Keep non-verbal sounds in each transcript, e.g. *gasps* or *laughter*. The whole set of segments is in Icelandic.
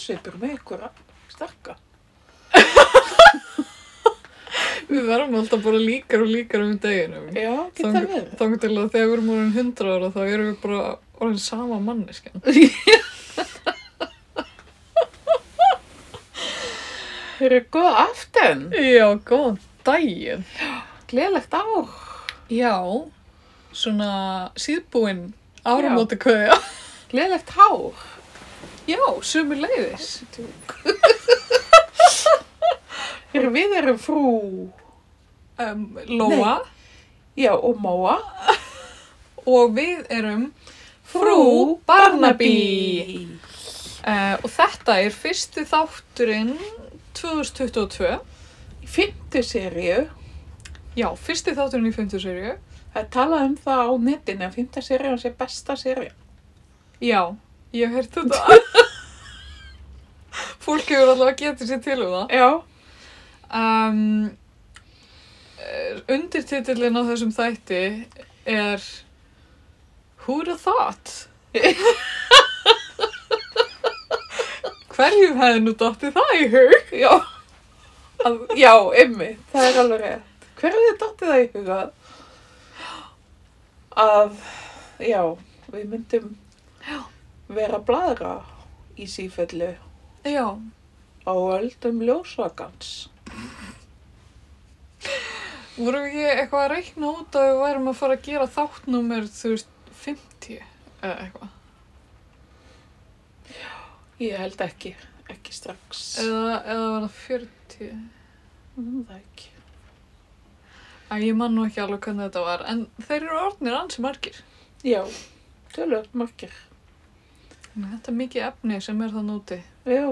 skjálmasveipur með ykkur stakka. *laughs* Við verðum alltaf bara líkar og líkar um deginum. Já, geta verið. Þannig til að þegar við erum orðin 100 ára þá erum við bara orðin sama manneskjan. *laughs* Þeir eru góða aften. Já, góðan daginn. Gleðilegt ár. Já, svona síðbúinn áramóti kveðja. Gleðilegt hár. Já, sumir leiðis. *laughs* Við erum frú, Um, Lóa já, og Móa. *laughs* og við erum frú Barnaby. Uh, og þetta er fyrsti þátturinn 2022. Í fymtu seríu, Já, fyrsti þátturinn í 50 serju. það er talað um það á netinu að fymta seríu sé besta seríu. Já, ég hef heyrt þetta. *laughs* Fólk hefur allavega getið sér til um það. Já. Um, undirtitillin á þessum þætti er Who'd have thought? *laughs* Hverjum hefði nú dottið það í hug? Já, að, já, ymmi, það er alveg rétt. Hver er þið dóttið það í huga? Að, já, við myndum vera bladra í sífellu Já, á öldum ljósvakans. vorum við ekki eitthvað að reikna út að við værum að fara að gera þáttnúmer, þú veist, 50 eða eitthvað. Ég held ekki, ekki strax. Eða, eða var það 40? Mm, það ekki. Æ, ég man nú ekki alveg hvernig þetta var, en þeir eru orðnir ansi margir. Já, tölvöld margir. Þannig að Þetta er mikið efni sem er þann úti, Já,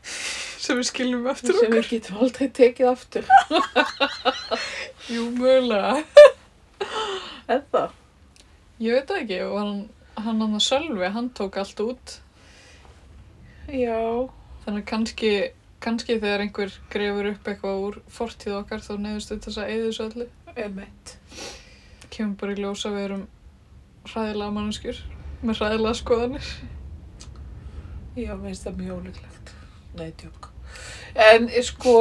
*laughs* sem við skiljum eftir sem við getum aldrei tekið aftur. *laughs* Jú, mögulega. *laughs* Eða? Ég veit ekki, hann, hann hann að Sölvi, hann tók allt út. Já, Þannig að kannski, kannski þegar einhver grefur upp eitthvað úr fortíð okkar, þá neyðust við þess að eyða þessu öllu. emitt. Kemur bara í ljósa við erum hræðilega manneskjur, með hræðilega skoðanir. Já, mér finnst það mjög ólíklegt. Nei, tjók. En eh, sko,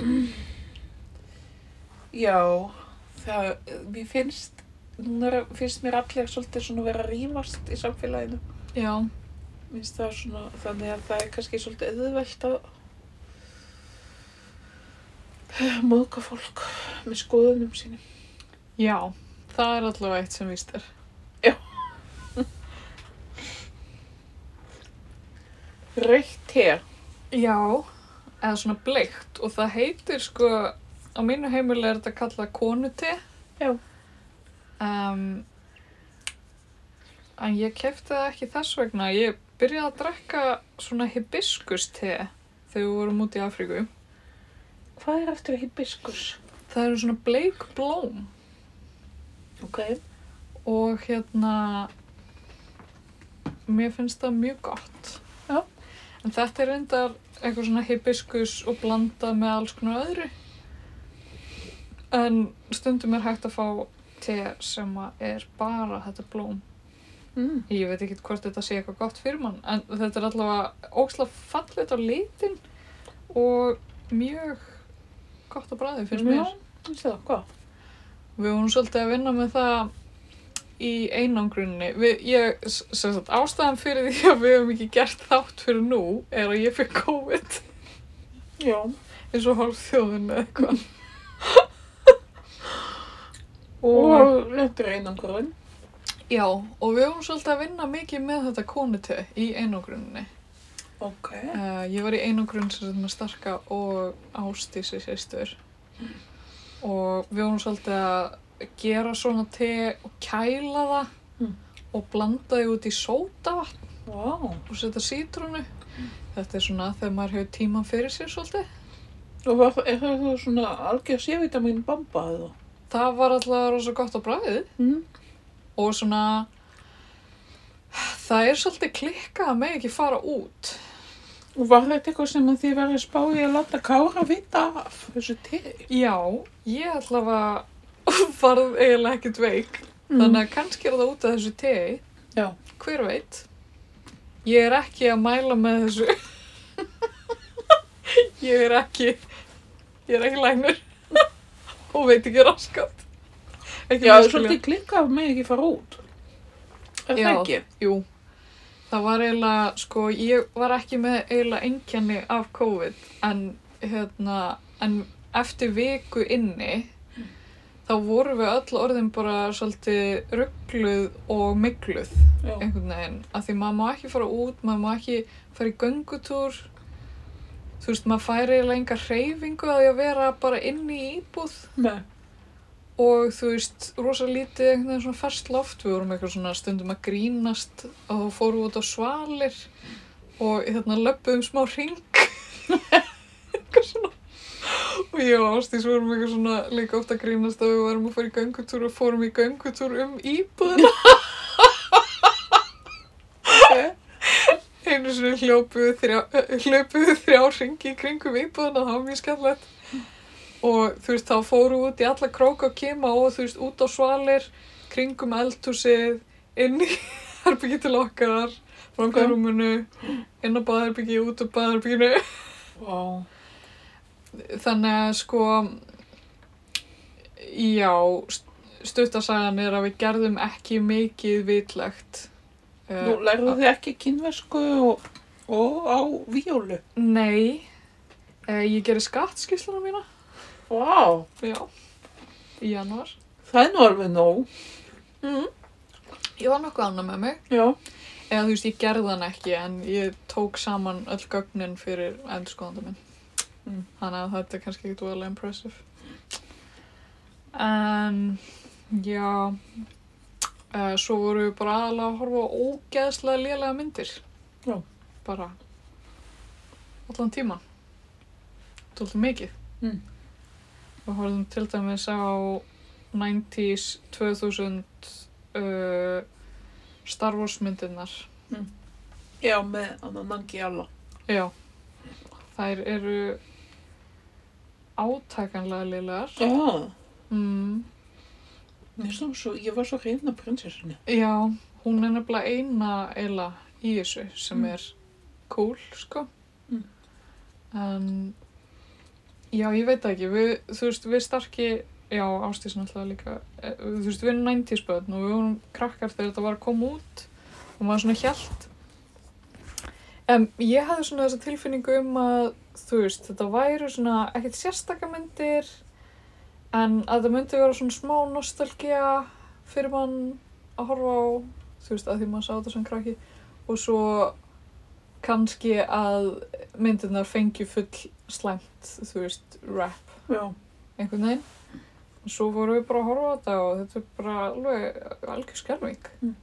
*clears throat* já, það, mér finnst, núna finnst mér allir svolítið svona vera að rífast í samfélaginu. Já, Mér finnst það svona, þannig að það er kannski svolítið auðvelt að *sighs* móðka fólk með skoðunum sínum. já, það er allavega eitt sem víst er. Raukt te. Já, eða svona bleikt og það heitir sko, á mínu heimili er þetta kallað konute. Já. Um, en ég kefti það ekki þess vegna. Ég byrjaði að drekka svona hibiskus-te þegar við vorum út í Afríku. Hvað er eftir hibiskus? Það eru svona bleik blóm Ok. og hérna, mér finnst það mjög gott. En þetta er reyndar eitthvað svona hibiskus og blanda með alls konar öðru. En stundum er hægt að fá te sem að er bara þetta blóm. Mm. Ég veit ekki hvort þetta sé eitthvað gott fyrir mann, en þetta er allavega ókslega fallet á litin og mjög gott á bræði finnst mér. Já, finnst það hvað? Við vorum svolítið að vinna með það í einangrunni. Við, ég, sagt, ástæðan fyrir því að við hefum ekki gert þátt fyrir nú er að ég fyrir COVID Já. eins og hálf þjóðin eða eitthvað. *laughs* Og þetta er einangurinn. Já, og við vorum svolítið að vinna mikið með þetta konute í einangrunni. Ok. Uh, ég var í einangrun sem sagt með starka og ástísi sýstur og við vorum svolítið að gera svona te og kæla það Mm. og blanda því út í sótavatn Vá. og setja sítrúnu. Þetta er svona þegar maður hefur tíman fyrir sér svolítið. Og var, er það svona algjör C-vitamin bomba eða? Það var alltaf rosa gott á bræðið Mm. og svona það er svolítið klikkað að meg ekki fara út. Og var þetta eitthvað sem að þið verið að spá í að láta Kára vita af þessu te? Já, ég allavega varð eiginlega ekkert veik. Þannig að kannski er það út af þessu tei, Já. hver veit. ég er ekki að mæla með þessu. *laughs* ég er ekki, ég er ekki læknir *laughs* og veit ekki raskat. Ekki Já, svolítið klikkað með ekki fara út. Er Já. það ekki? Jú, það var eiginlega, sko, ég var ekki með eiginlega engjanni af COVID en, hérna, en eftir viku inni þá vorum við öll orðin bara svolítið ruggluð og mikluð Já. einhvern veginn, af því maður má ekki fara út, maður má ekki fara í göngutúr. Þú veist, maður færi eiginlega enga hreyfingu að því að vera bara inni í íbúð. Nei. og þú veist, rosa lítið einhvern veginn svona ferskt loft, við vorum eitthvað svona stundum að grínast og þá fórum við út á svalir og hérna löppuðum smá ring *laughs* eitthvað svona og ég og Ástís vorum eitthvað svona líka oft að grínast að við varum að fara í göngutúr og fórum í göngutúr um íbúðina. Einu sinni hljópuðu þrjá, þrjá ringi í kringum íbúðina, það var mjög skemmtilegt. Og þú veist, þá fóru út í alla króka og kima og þú veist, út á svalir kringum eldhúsið inn í *laughs* herbyggi til okkar framkvæðrúmunu inn á baðherbyggi, út á baðherbygginu Vá. Þannig að sko já stuttasagan er að við gerðum ekki mikið vitlegt Nú lærðu þið ekki kynversku og, og á víólu. Nei, eh, ég gerir skattskýsluna mína, Vá. já, í januar. Það er nú alveg nóg. Mm. Ég var nokkuð annað með mig, Já. eða þú veist, ég gerði hann ekki, en ég tók saman öll gögnin fyrir endurskoðanda minn. Mm. Þannig að þetta er kannski ekkert voðalega impressive. En, já, uh, svo voru við bara aðalega að horfa á ógeðslega lélega myndir. Já. Bara allan tíman. Tóltum mikið. Mm. Við horfum til dæmis á 90s, 2000 uh, Star Wars myndirnar. Já, með annan Nangi Alla. Já, þær eru átakanlega liðlegar. Já. Mm. Mér svo, svo, ég var svo hrifin af prinsessunni. Já, hún er nefnilega eina eila í þessu sem Mm. er cool, sko. Mm. En, já, ég veit það ekki, við, þú veist, við starki, já, Ástís náttúrulega líka, eh, þú veist, við erum 90s börn og við vorum krakkar þegar þetta var að koma út og maður svona hjælt. En ég hafði svona þessa tilfinningu um að, þú veist, þetta væru svona ekkert sérstakamyndir, en að það myndi vera svona smá nostalgía fyrir mann að horfa á, þú veist, að því maður sá þetta sem krakki og svo kannski að myndirnar fengi full slæmt, þú veist, rap Já. einhvern veginn. Og svo vorum við bara að horfa á þetta og þetta er bara alveg algjör skelving. Mm.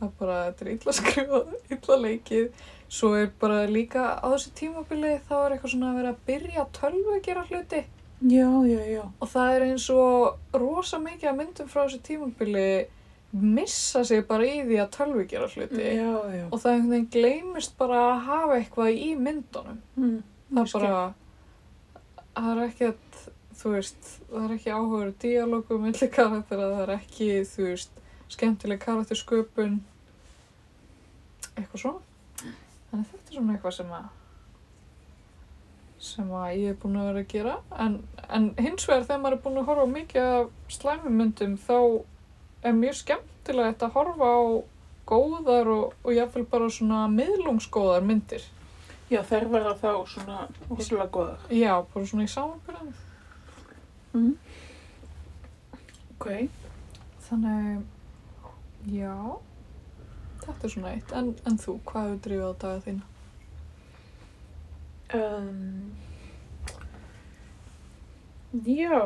Það er bara, þetta er illa skrifað, illa leikið. Svo er bara líka á þessu tímabili þá er eitthvað svona að vera að byrja að tölvu að gera hluti. Já, já, já. Og það er eins og rosa mikið að myndum frá þessu tímabili missa sig bara í því að tölvu gera hluti. Já, já. Og það einhvern veginn gleymist bara að hafa eitthvað í myndunum. Mm. Það er bara, það er ekkert, þú veist, það er ekki áhugaður díalógu milli karaktera, það er ekki, þú veist, skemmtileg karaktersköpun, eitthvað svona. Þannig að þetta er svona eitthvað sem að, sem að ég er búin að vera að gera. En, en hins vegar þegar maður er búin að horfa á mikið af slæmumyndum, þá er mjög skemmtilegt að horfa á góðar og, og jáfnvel bara svona miðlungsgóðar myndir. Já, þær verða þá svona rosalega góðar. Já, bara svona í samanbyrðan. Mm. Ok. Þannig, já, þetta er svona eitt. En, en þú, hvað hefur drifið á daga þína? Um, já,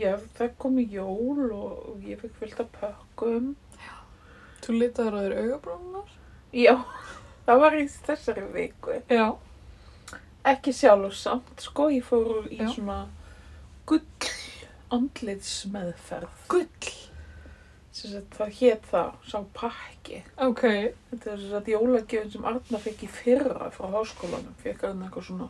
já, það komi jól og og ég fikk fullt af pökkum. Þú litaður á þér augabrúnunar? Já, *laughs* það var í þessari viku. Já. Ekki sjálf og samt, sko, ég fór í Já. svona gull andlitsmeðferð. Gull. Sagt, það hét það, sá pakki. Ok. Þetta er þess að jólagjöfun sem Arna fekk í fyrra frá háskólanum. Fekk hann eitthvað svona,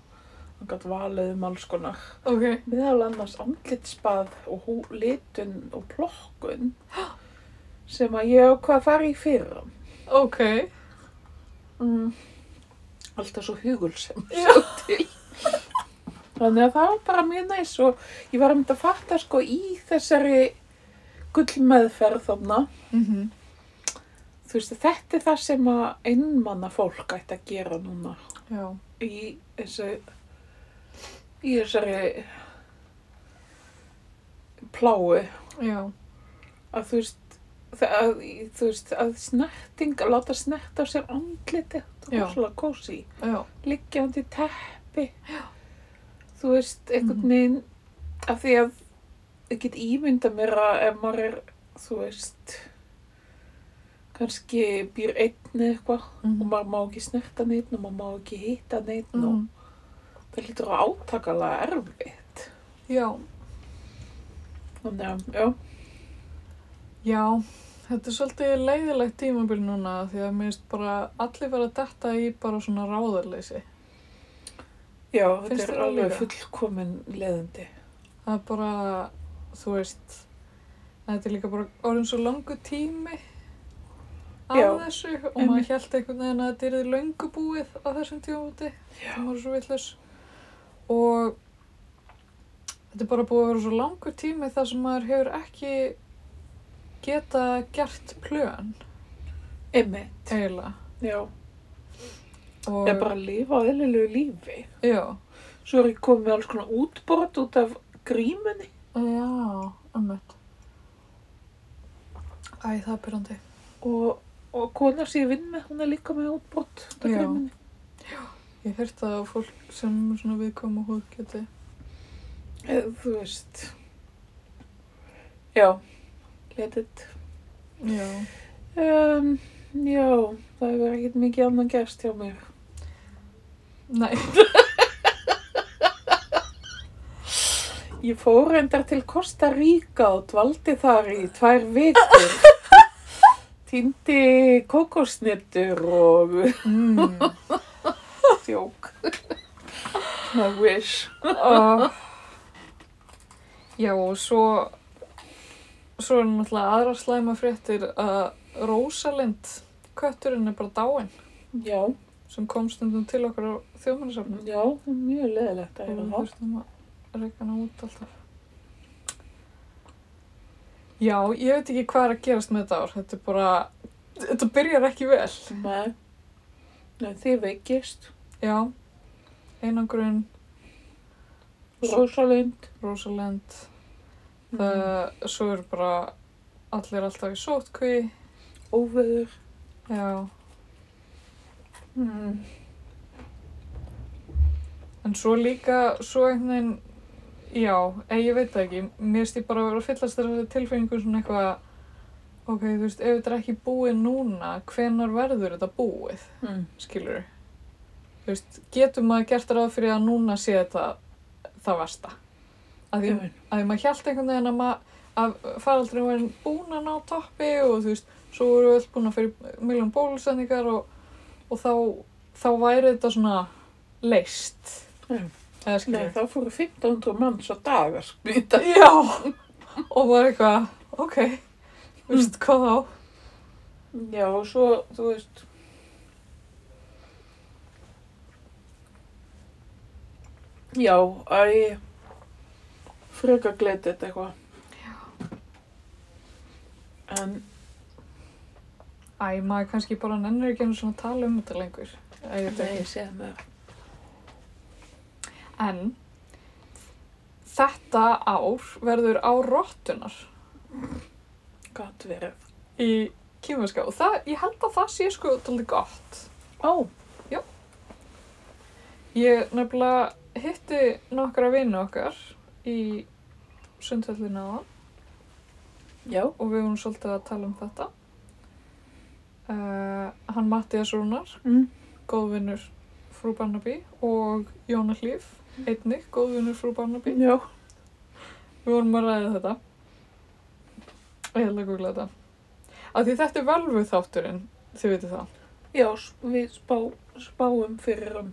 hann gætt valið um alls konar. Ok. Meðal annars andlitsbað og hú, litun og plokkun sem að ég ákvað að fara í fyrra. Ok. Mm. alltaf svo hugulsem svo til. Þannig að það var bara mjög næs og ég var að mynda að fatta sko í þessari gullmeðferð þarna. Mhm. Þú veist, þetta er það sem að einmanna fólk ætti að gera núna Já. í þessu, í þessari pláu. Já. Að þú veist, að, þú veist, að snerting, að láta snerta á sér andliti, Já. er svolítið kósi. Já. liggjandi teppi þú veist, einhvern Mhm. veginn af því að ég get ímynda mér að ef maður er þú veist kannski býr einn eða eitthvað og Mhm. maður má ekki snerta neitt og maður má ekki hitta neitt og Mhm. það lítur á átakalega erfitt Já. þannig að, já, Já, þetta er svolítið leiðilegt tímabil núna því að mér finnst bara allir vera að detta í bara svona ráðarleysi. já, Finnst þetta er alveg fullkomin leðandi Það er bara, þú veist, þetta er líka bara orðin svo langu tími af Já, þessu og maður held einhvern veginn að þetta er löngu búið á þessum tímamóti. já, Það var svo vitlaus. Og þetta er bara búið að vera svo langur tími þar sem maður hefur ekki geta gert plön, einmitt. ég bara lifa á eðlilegu lífi. Já, svo er ég komið með alls konar útbrot út af grímunni já, ummitt. Æ, það er byrjandi. og, og kona sem ég vinn með, hún er líka með útbrott út af Já. grímunni. Ég heyrt að fólk sem er svona viðkvæm og húð geti. Eh, Þú veist, já, let it. Já. Um, já, það hefur ekkert mikið annan gerst hjá mér. Nei. *laughs* Ég fór reyndar til Costa Rica og dvaldi þar í tvær vikur. *laughs* Týndi kókosnittur og Mm. *laughs* þjók. I wish. uh, já, og svo, svo er náttúrulega aðra slæma fréttir að Rósalind, kötturinn er bara dáinn Já, sem kom stundum til okkar á þjóðmannasafnum. já, mjög leðilegt að við það. Hana út alltaf. Já, ég veit ekki hvað er að gerast með þetta ár. Þetta er bara, þetta byrjar ekki vel. Nei, Nei þið veikist. Já, einangrun, Rósalind. Rosalind, Mm. það, svo er bara allir alltaf í sótkví. Óveður. Já, Mm. en svo líka, svo einhvern veginn, já, ei, ég veit það ekki, mér ég bara að vera að fyllast þessari tilfengu svona eitthvað, ok, þú veist, ef þetta er ekki búið núna, hvenar verður þetta búið, Mm. skilur Þú veist, getur maður gert ráð fyrir að núna sé þetta það versta? Að því, að því maður hjælt einhvern veginn að, maður, að faraldurinn var búin að ná toppi og þú veist, svo voru við öll búin að fyrir miljón bólusendingar og, og þá, þá væri þetta svona leist. Já. Nei, þá fóru 1500 manns á dag að spýta. Já, og var eitthvað, ok, þú veist, hvað þá? Já, og svo, þú veist, já, æ, freka gleytið þetta eitthvað. Já. En, Æ, maður kannski bara nennir ekki einu svona að tala um þetta lengur. Æ, ég nei, ekki. segð mér. En þetta ár verður á rottunar Gat verið. í kýmverska og það, ég held að það sé sko tólið gott. Ó, Ég nefnilega hitti nokkra vini okkar í sundhöllinu aðan já, og við vorum svolítið að tala um þetta. Uh, hann Mattias Rúnar, mm. góðvinnur frú Barnaby og Jóna Hlíf, einnig góðvinnur frú Barnaby. já, Við vorum að ræða þetta. Ég held að googla þetta. Af því þetta er velvuð þátturinn, þið veitir það. já, við spá, spáum fyrir um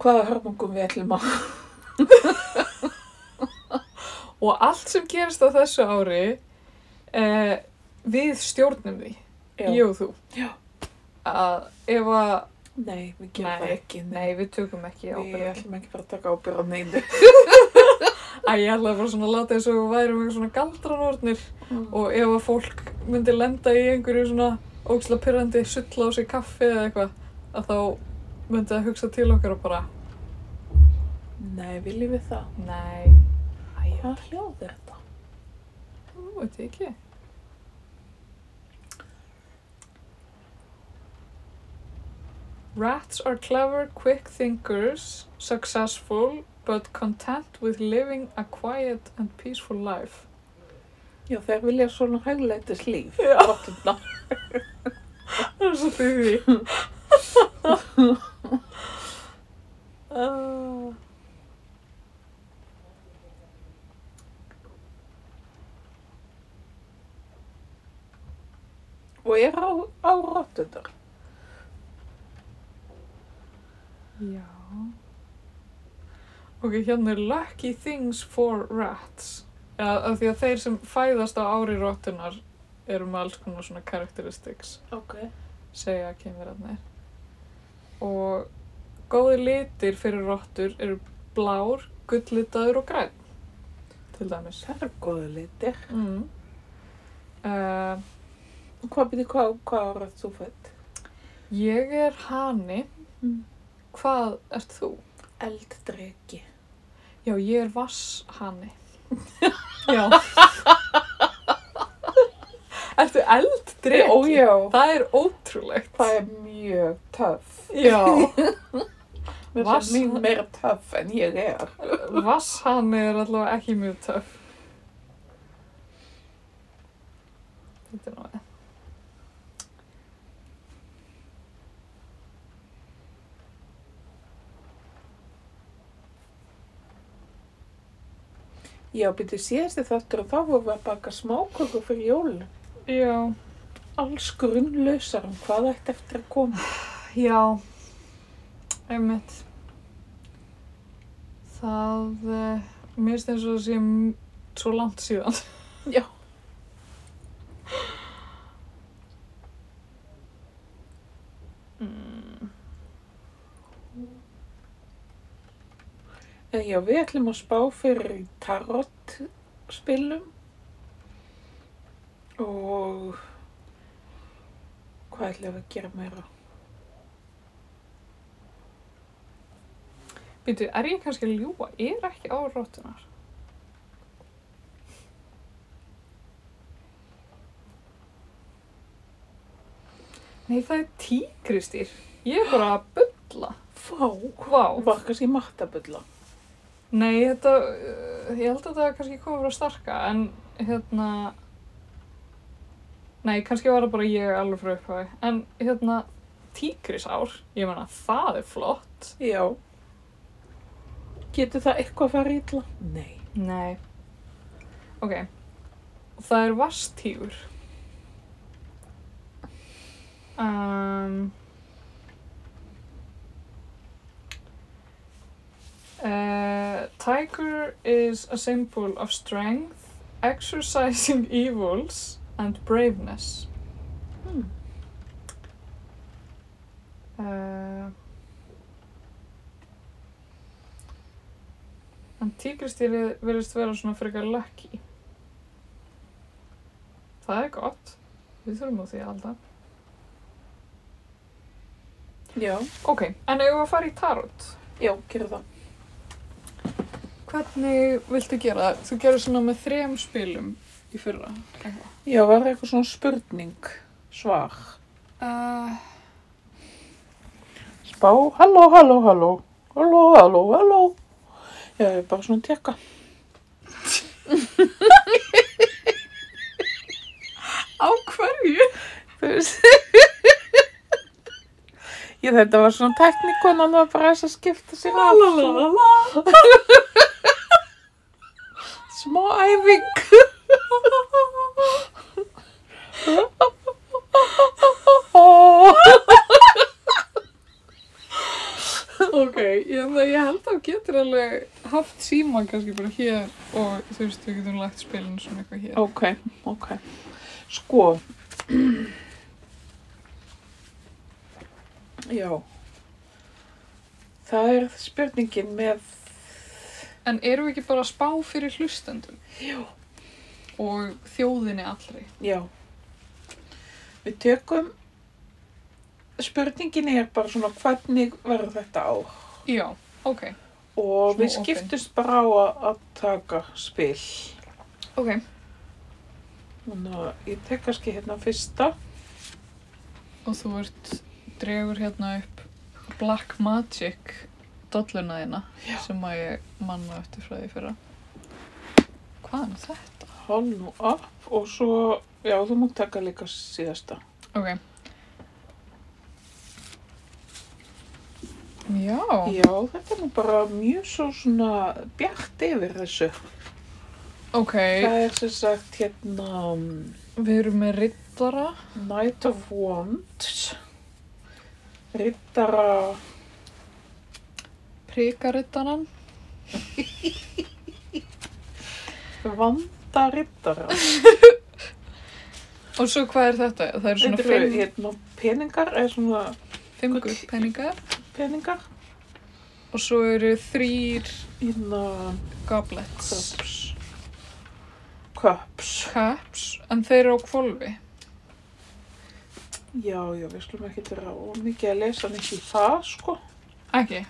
hvaða hörmungum við ætlum að. *laughs* Og allt sem gerist á þessu ári, eh, við stjórnum því, Já, ég og þú. Já. Að ef að Nei, við gerum Nei, það ekki. Nei, við tökum ekki Við ábyrgð. ætlum ekki bara að taka ábyrð á neinu. *laughs* Æ, ég ætlaði bara svona að láta eins og við værum eitthvað svona galdranórnir og ef að fólk myndi lenda í einhverju svona ógæslega pyrrandi sulla á sig kaffi eða eitthvað að þá myndi það hugsa til okkar og bara Nei, viljum við það? nei, æ, Hvað hljóð er þetta? þú veit ekki. Rats are clever, quick thinkers, successful, but content with living a quiet and peaceful life. Já, þeir vilja svona hægleitis líf. Já. Rotturnar. *laughs* Það er svo því. uh, *laughs* Og er á, á rotturnar. Já. Ok, hérna er lucky things for rats. Ja, af því að þeir sem fæðast á ári róttunar eru með alls konar svona characteristics, Ok. segja kynverðarnir. Og góði litir fyrir róttur eru blár, gullitaður og græn, til dæmis. Það er góðu litir. Mm. Uh, hvað byrði, hvað, hvað árað þú fætt? ég er hani. Mm. Hvað ert þú? Elddreki. Já, ég er vasshani. *laughs* Já. Ertu elddreki? Ó, já. Það er ótrúlegt. Það er mjög töff. Já. *laughs* Mér er mjög meira töff en ég er. Vasshani er allavega ekki mjög töff. Þetta er náttúrulega. Já, byrði síðasti þáttur og þá vorum við að baka smákökur fyrir jólun. Já. Alls grunnlausar um hvað ætti eftir að koma. Já. Einmitt. Það, uh, mér finnst eins og það sé m- svo langt síðan. *laughs* Já. Mm. Já, við ætlum að spá fyrir í tarot spilum og hvað ætlum við að gera meira? Býtu, er ég kannski að ljúa? Er ekki á róttunar? Nei, það er tíkristýr. Ég er bara að bulla. Vá, Vá. var kannski mattabulla. Nei, þetta, uh, ég held að það kannski komið frá starka, en hérna, nei, kannski var það bara ég alveg frá upphæði, en hérna, tígrisár, ég meina, það er flott. Já. Getur það eitthvað að fara illa? Nei. Nei. Ok, það er vastígur. Um, uh, tiger is a symbol of strength, exercising *laughs* evils, and braveness. Hmm. Uh, en tígristýrið verðist vera svona frekar lucky. Það er gott. Við þurfum á því alltaf. Já. Ok, en ef við að fara í tarot, Já, gera það. Hvernig viltu gera það? Þú gerir svona með þrem spilum í fyrra. Já, var það eitthvað svona spurning, svar. Uh, Spá, halló, halló, halló, halló, halló, halló. Já, ég er bara svona að tekka. á hverju? Þú veist. Já, þetta var svona teknikonan það var bara þess að skipta sér af. Smá æfing. Ok, ég, ég held að getur alveg haft síman kannski bara hér og þú veist, við getum lagt spilin svona eitthvað hér. Ok, ok. Sko. Já, það er spurningin með, En erum við ekki bara að spá fyrir hlustendum já, og þjóðinni allri? já. Við tökum, spurningin er bara svona hvernig verður þetta á? Já, ok. Og Svona við skiptumst bara á að, að taka spil. Ok. Þannig að ég tek kannski hérna fyrsta. Og þú ert, dregur hérna upp Black Magic dolluna þína sem að ég manna eftir frá því fyrra. Hvað er þetta? Hál nú upp og svo, já þú mútt taka líka síðasta. Ok. Já. Já, þetta er nú bara mjög svo svona bjart yfir þessu. Ok, Það er sem sagt hérna um, við erum með riddara. Knight of Wands, Rittara, Prikarittaran. *laughs* Vanda Rittara. Og svo hvað er þetta? Það eru svona Þetta eru fimm, hérna peningar, eða svona fimm gull. gullpenningar. peningar. Og svo eru þrýr Hérna goblets. cups. Cups. Cups, en þeir eru á kvolfi. Já, já, við skulum ekki vera of mikið að lesa neitt í það, sko. Ekki?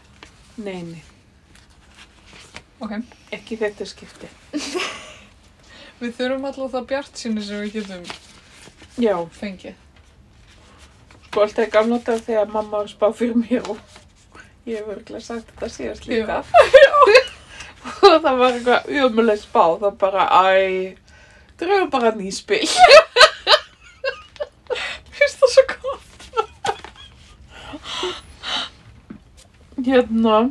Nei, nei, Ok. ekki þetta skipti. *laughs* Við þurfum alltaf það bjart sinni sem við getum Já, fengið. sko alltaf í gamla dag þegar mamma spá fyrir mér og ég hef örgulega sagt þetta síðast líka. *laughs* og það var eitthvað umjöðmuleg spá, það bara, æ, drögu bara nýspil. Finnst *laughs* það svo gott? Hérna,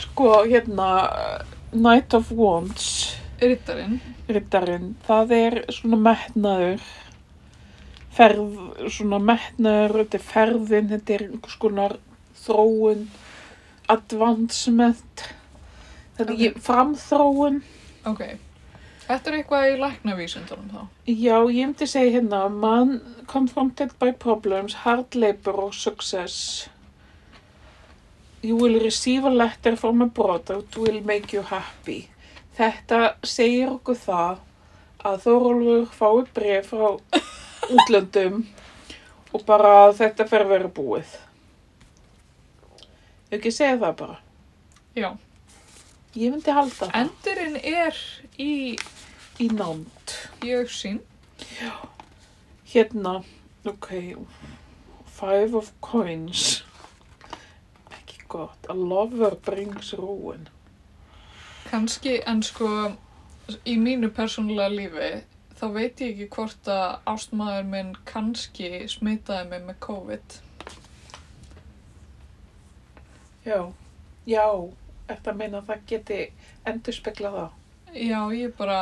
sko, hérna, Knight of Wands, Rittarinn. rittarinn, það er svona metnaður, ferð, svona metnaður, þetta er ferðin, þetta er einhvers konar þróun, advancement, þetta er okay. framþróun. Ok. Þetta er eitthvað í læknavísundunum þá. Já, ég myndi segja hérna, man confronted by problems, hard labor or success. You will receive a letter from abroad that will make you happy. Þetta segir okkur það að Þórólfur fái bref frá *laughs* útlöndum og bara þetta fer að vera búið. Ég ekki segja það bara. Já. Ég myndi halda það Endurinn er í, í nánd. í auksín. Hérna, ok, five of coins. Gott, a lover brings ruin. Kanski, en sko, í mínu persónulega lífi, þá veit ég ekki hvort að ástmaður minn kannski smitaði mig með COVID. Já, já, eftir að meina að það geti endur speklað það. Já, ég bara,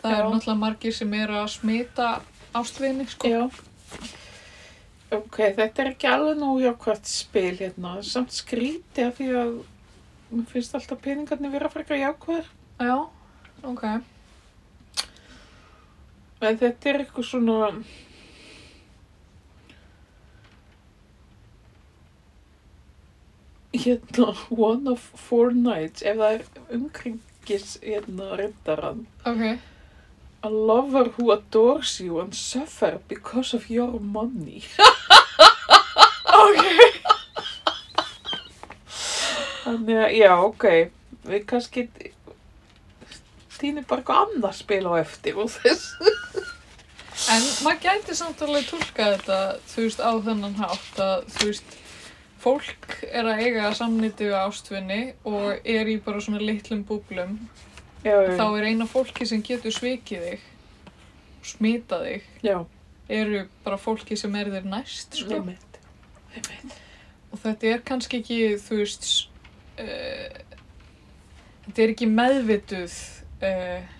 það Já. er náttúrulega margir sem eru að smita ástvini, sko. Já. Ok, þetta er ekki alveg nóg jákvæmt spil hérna, samt skríti af því að mér finnst alltaf peningarnir vera frekar jákvæður. Já, ok. En þetta er eitthvað svona... Hérna, one of four nights, ef það er umkringis hérna rindaran. Ok, A lover who adores you and suffer because of your money. *laughs* ok. Þannig að, já, ok, við kannski týnum bara eitthvað annað spil á eftir og þess. En maður gæti samt alveg tólka þetta, þú veist, á þennan hátt að, þú veist, fólk er að eiga samnýti við ástvinni og er í bara svona litlum búblum. Já, Þá er eina fólki sem getur svikið þig, smita þig, já, eru bara fólki sem er þér næst, sko. einmitt, einmitt. Og þetta er kannski ekki, þú veist, uh, þetta er ekki meðvituð, uh,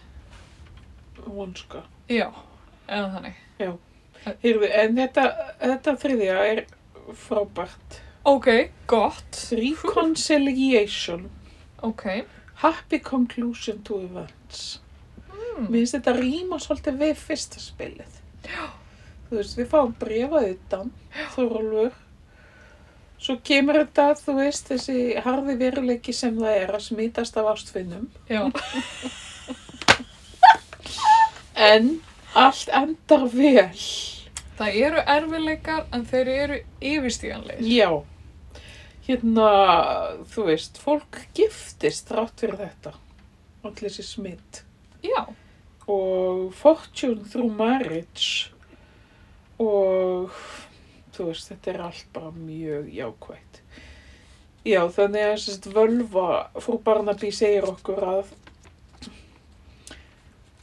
Vonska. já, eða þannig. Heyrðu, en þetta, þetta þriðja er frábært. Ok, gott. Reconciliation. Ok. Happy conclusion to events. Hmm. Mér finnst þetta rýma svolítið við fyrsta spilið. Já. Þú veist, við fáum brefað utan, Þorólfur, Svo kemur þetta, þú veist, þessi harði veruleiki sem það er að smítast af ástfinnum. Já, *laughs* En allt endar vel. það eru erfileikar en þeir eru yfirstíganleir. Já. Hérna, þú veist, fólk giftist rátt fyrir þetta. Allir þessi smitt. Já, Og fortune through marriage. Og þú veist, þetta er allt bara mjög jákvægt. Já, þannig að sérst völva, frú Barnaby segir okkur að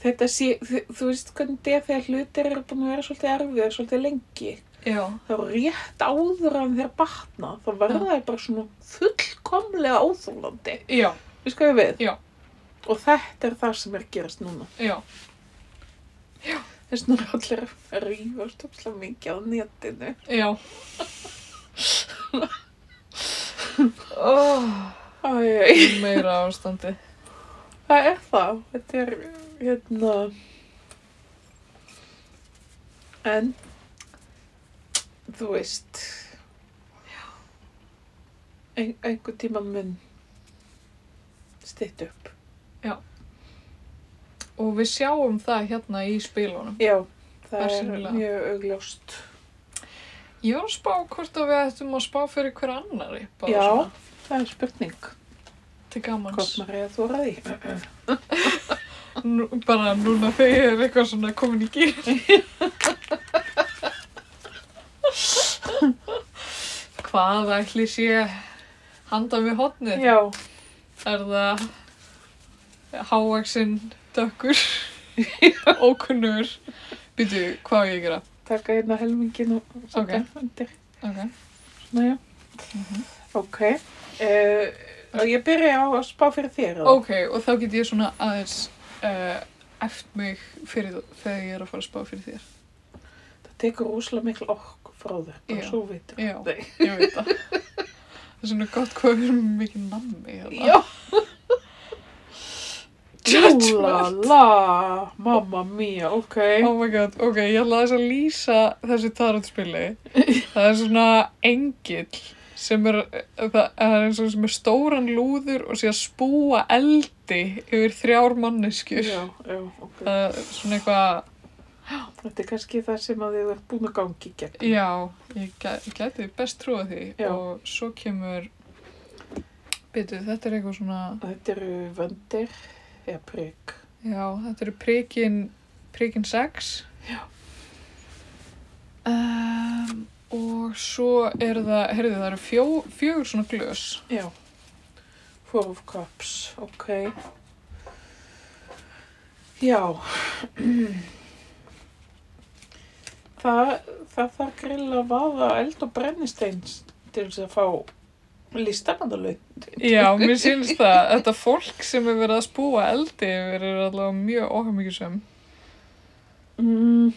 þetta sé, þú, veist hvernig þetta er þegar hlutir eru búin að vera svolítið erfiðar, svolítið lengi. Já, þá rétt áður en þeir batna þá verða þeir bara svona fullkomlega óþólandi já, við skoðum við Já. og þetta er það sem er að gerast núna. Þess núna allir að rífast óslega mikið á netinu. Oh, meira ástandi. það er það. Þetta er hérna. En þú veist ein, einhver tíma mun stytt upp Og við sjáum það hérna í spilunum. Já, það er mjög augljóst. Ég var að spá hvort að við ættum að spá fyrir hver annari. bara Já. svona, Það er spurning. Til gamans. Hvort maður er að þóra því. *laughs* Nú, bara núna þegar ég er eitthvað svona komin í gýr. *laughs* Hvað ætli sé handan við hotnið? Já, Er það hávaksinn dökkur, *laughs* ókunnur? Býtu, hvað á ég að gera? taka hérna helmingin og setja Ok. undir. Ok. Svona, já. Mhm. Ok. Uh, og ég byrja á að spá fyrir þér. eða? Ok, og þá get ég svona aðeins uh, eftir mig fyrir þegar ég er að fara að spá fyrir þér. Það tekur rúslega miklu okk frá. Bara Já. svo vitur. Já, Nei. ég veit það. *laughs* Það er svona gott hvað við erum mikið nammi hérna. Já. *laughs* Judgment. Úlala, mamma mía, ok. Oh my god, ok, ég ætla aðeins að lýsa þessu tarotspili. Það er svona engill sem er, það er eins og sem er stóran lúður og sé að spúa eldi yfir þrjár manneskjur. Já, já, ok. Það er svona eitthvað, Þetta er kannski það sem að þið ert búin að gangi gegn. já, ég gæti best trúa því. Já. Og svo kemur, byrju, þetta er eitthvað svona, Þetta eru vöndir, eða prigg. já, þetta eru prikin 6. Já. Um, og svo er það, heyrðu það eru fjó, fjögur svona glös. Já. Four of Cups, ok. Já. *clears throat* Það, það þarf grill að vaða eld og brennistein til þess að fá listamandalaun. Já, mér sýnst það. Þetta fólk sem er verið að spúa eldi er allavega mjög óhafmyggjusum. Mm,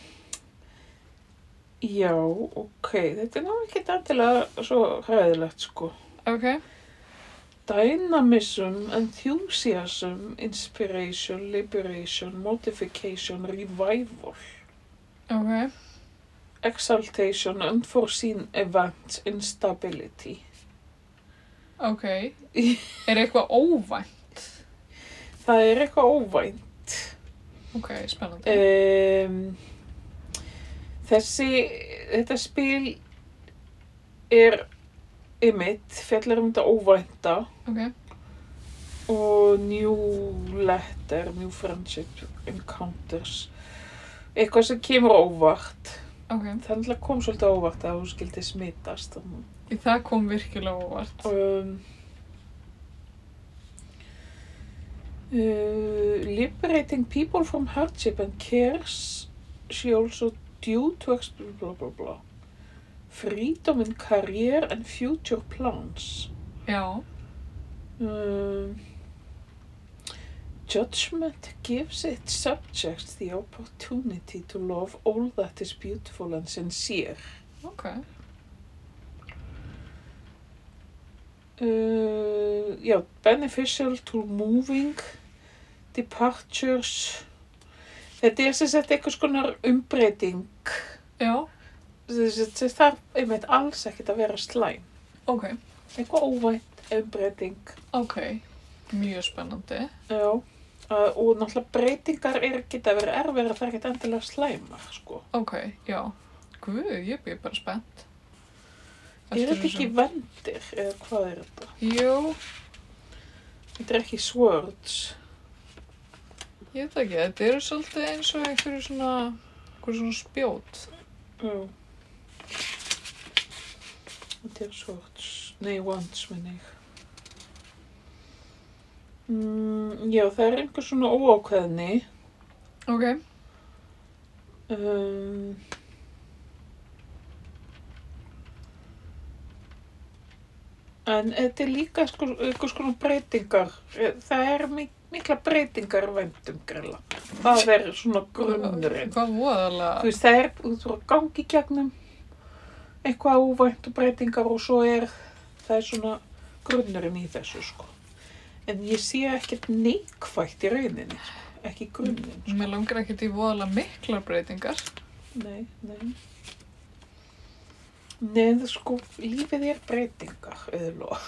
já, ok. Þetta er ná ekki endilega svo hræðilegt, sko. Ok, Dynamism, enthusiasm, inspiration, liberation, modification, revival. ok, exaltation, unforeseen events, instability. ok. *laughs* Er eitthvað óvænt? Það er eitthvað óvænt. Ok, spennandi. Um, þessi, þetta spil er ymitt, fjallar um þetta óvænta Ok, og new letter, new friendship encounters. Eitthvað sem kemur óvart. Ok. Það kom svolítið óvart að hún skildi smitast. Í það kom virkilega óvart. Um, uh, liberating people from hardship and cares she also due to blah blah blah freedom in career and future plans Já, um, judgment gives its subjects the opportunity to love all that is beautiful and sincere ok. Uh, já, beneficial to moving, departures. Þetta er sem sagt eitthvað skonar umbreyting. Já, það þarf einmitt alls ekkert að vera slæm. Ok, Eitthvað óvænt umbreyting. ok. Mjög spennandi. Já. Uh, og náttúrulega breytingar er geta verið erfið það er ekkert endilega slæmar, sko. Ok, já. Guð, ég byrja bara spennt. Er Eftir þetta ekki vendir, eða hvað er þetta? Jú, Þetta er ekki swords. ég veit ekki. Þetta eru svolítið eins og einhverju svona, einhverju svona spjót. Já. Þetta er swords. Nei, wands, minn ég. Mm, já, það er einhver svona óákveðni. Ok. Um, en þetta er líka sko, einhvers konar breytingar. Eh, Það er mik mikla breytingar í vændum grilla. Það er svona grunnurinn. Hvað voðalega? Þú veist, það er, þú þurfa að gangi gegnum eitthvað óvænt og breytingar og svo er, það er svona grunnurinn í þessu, sko. En ég sé ekkert neikvægt í rauninni, sko. Ekki grunninn, sko. Mér langar ekkert í voðalega miklar breytingar. Nei, nei. Nei, sko, lífið er breytingar, auðvitað.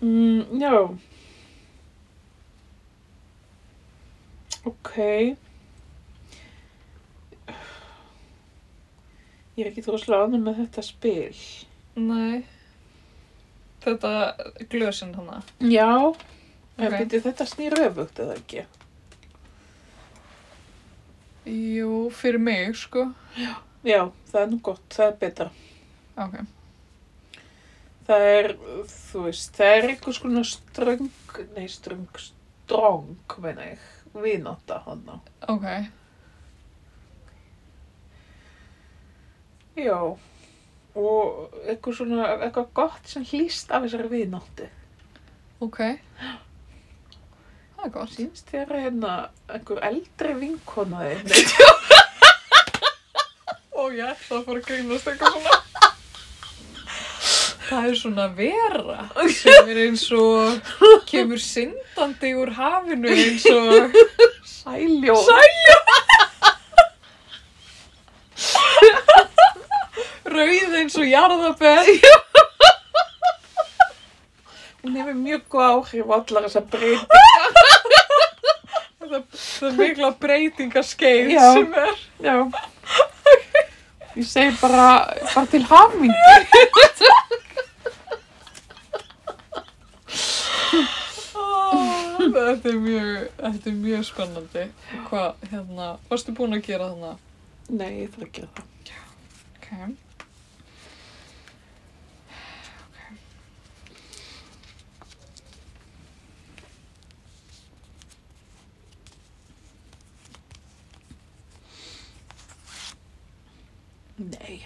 *laughs* mm, já. Ok. Ég er ekki þróslega ánum með þetta spil. Nei. Þetta glösin hana. Já. En Ok. byrju, þetta snýr öfugt eða ekki? Jú, fyrir mig, sko. Já, það er nú gott, það er betra. Ok. Það er, þú veist, það er einhvers konar ströng, nei ströng, strong, meina ég, vináta hana. Ok. Já, og eitthvað svona, eitthvað gott sem hlýst af þessari vináttu. Ok. Það er gott. Sýnst þér hérna einhver eldri vinkona þinn? *laughs* Ó, ég ætla að fara að grínast eitthvað svona. Það er svona vera sem er eins og kemur syndandi úr hafinu eins og Sæljó. Rauð eins og jarðabell. *laughs* Hún hefur mjög góð áhrif á allar þessar breytingar. Það, *laughs* það er mikla breytingaskeið sem er. Já. Ég segi bara, bara til hamingi. *laughs* Þetta er mjög, þetta er mjög spennandi. Hvað, hérna, varstu búin að gera þannig? Nei, ég þarf að gera það. Ok. Nei,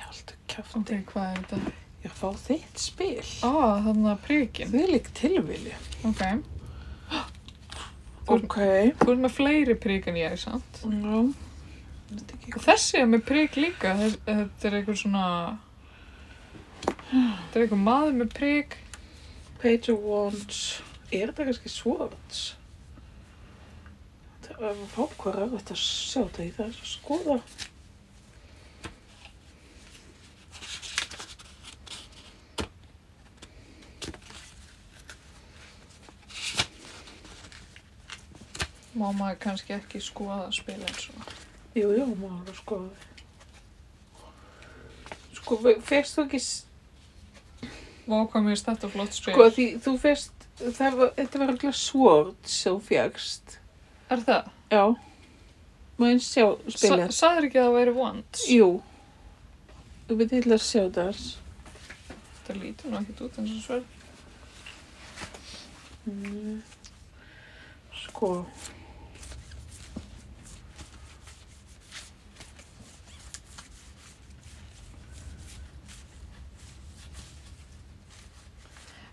alltaf kæft. Ok, hvað er þetta? Er að fá þitt spil. Á, þannig að príkin. Þið er líka tilvili. Ok. Þú- Ok. Þú ert með fleiri prík en ég, sant? Já. Þetta er ekki Og þessi er með prík líka. Þess- Þetta er eitthvað svona... Þetta er eitthvað maður með prík. Page of Wands. Er þetta kannski swords? Það er fákvar að þetta sjá þetta í þess að skoða. Má maður kannski ekki skoða spil eins og... Jú, jú, maður að skoða það. Sko, fyrst þú ekki, s- Vá, hvað mér finnst þetta flott spil. sko, því þú fyrst, það var, þetta var ekki swords sem fjagst. Er það? Já. Má eins sjá Sa spilið. Saður ekki að það væri wands? Jú. Þú veit ég að sjá það. Þetta lítur ekkert út eins og sverð. Mm. Sko.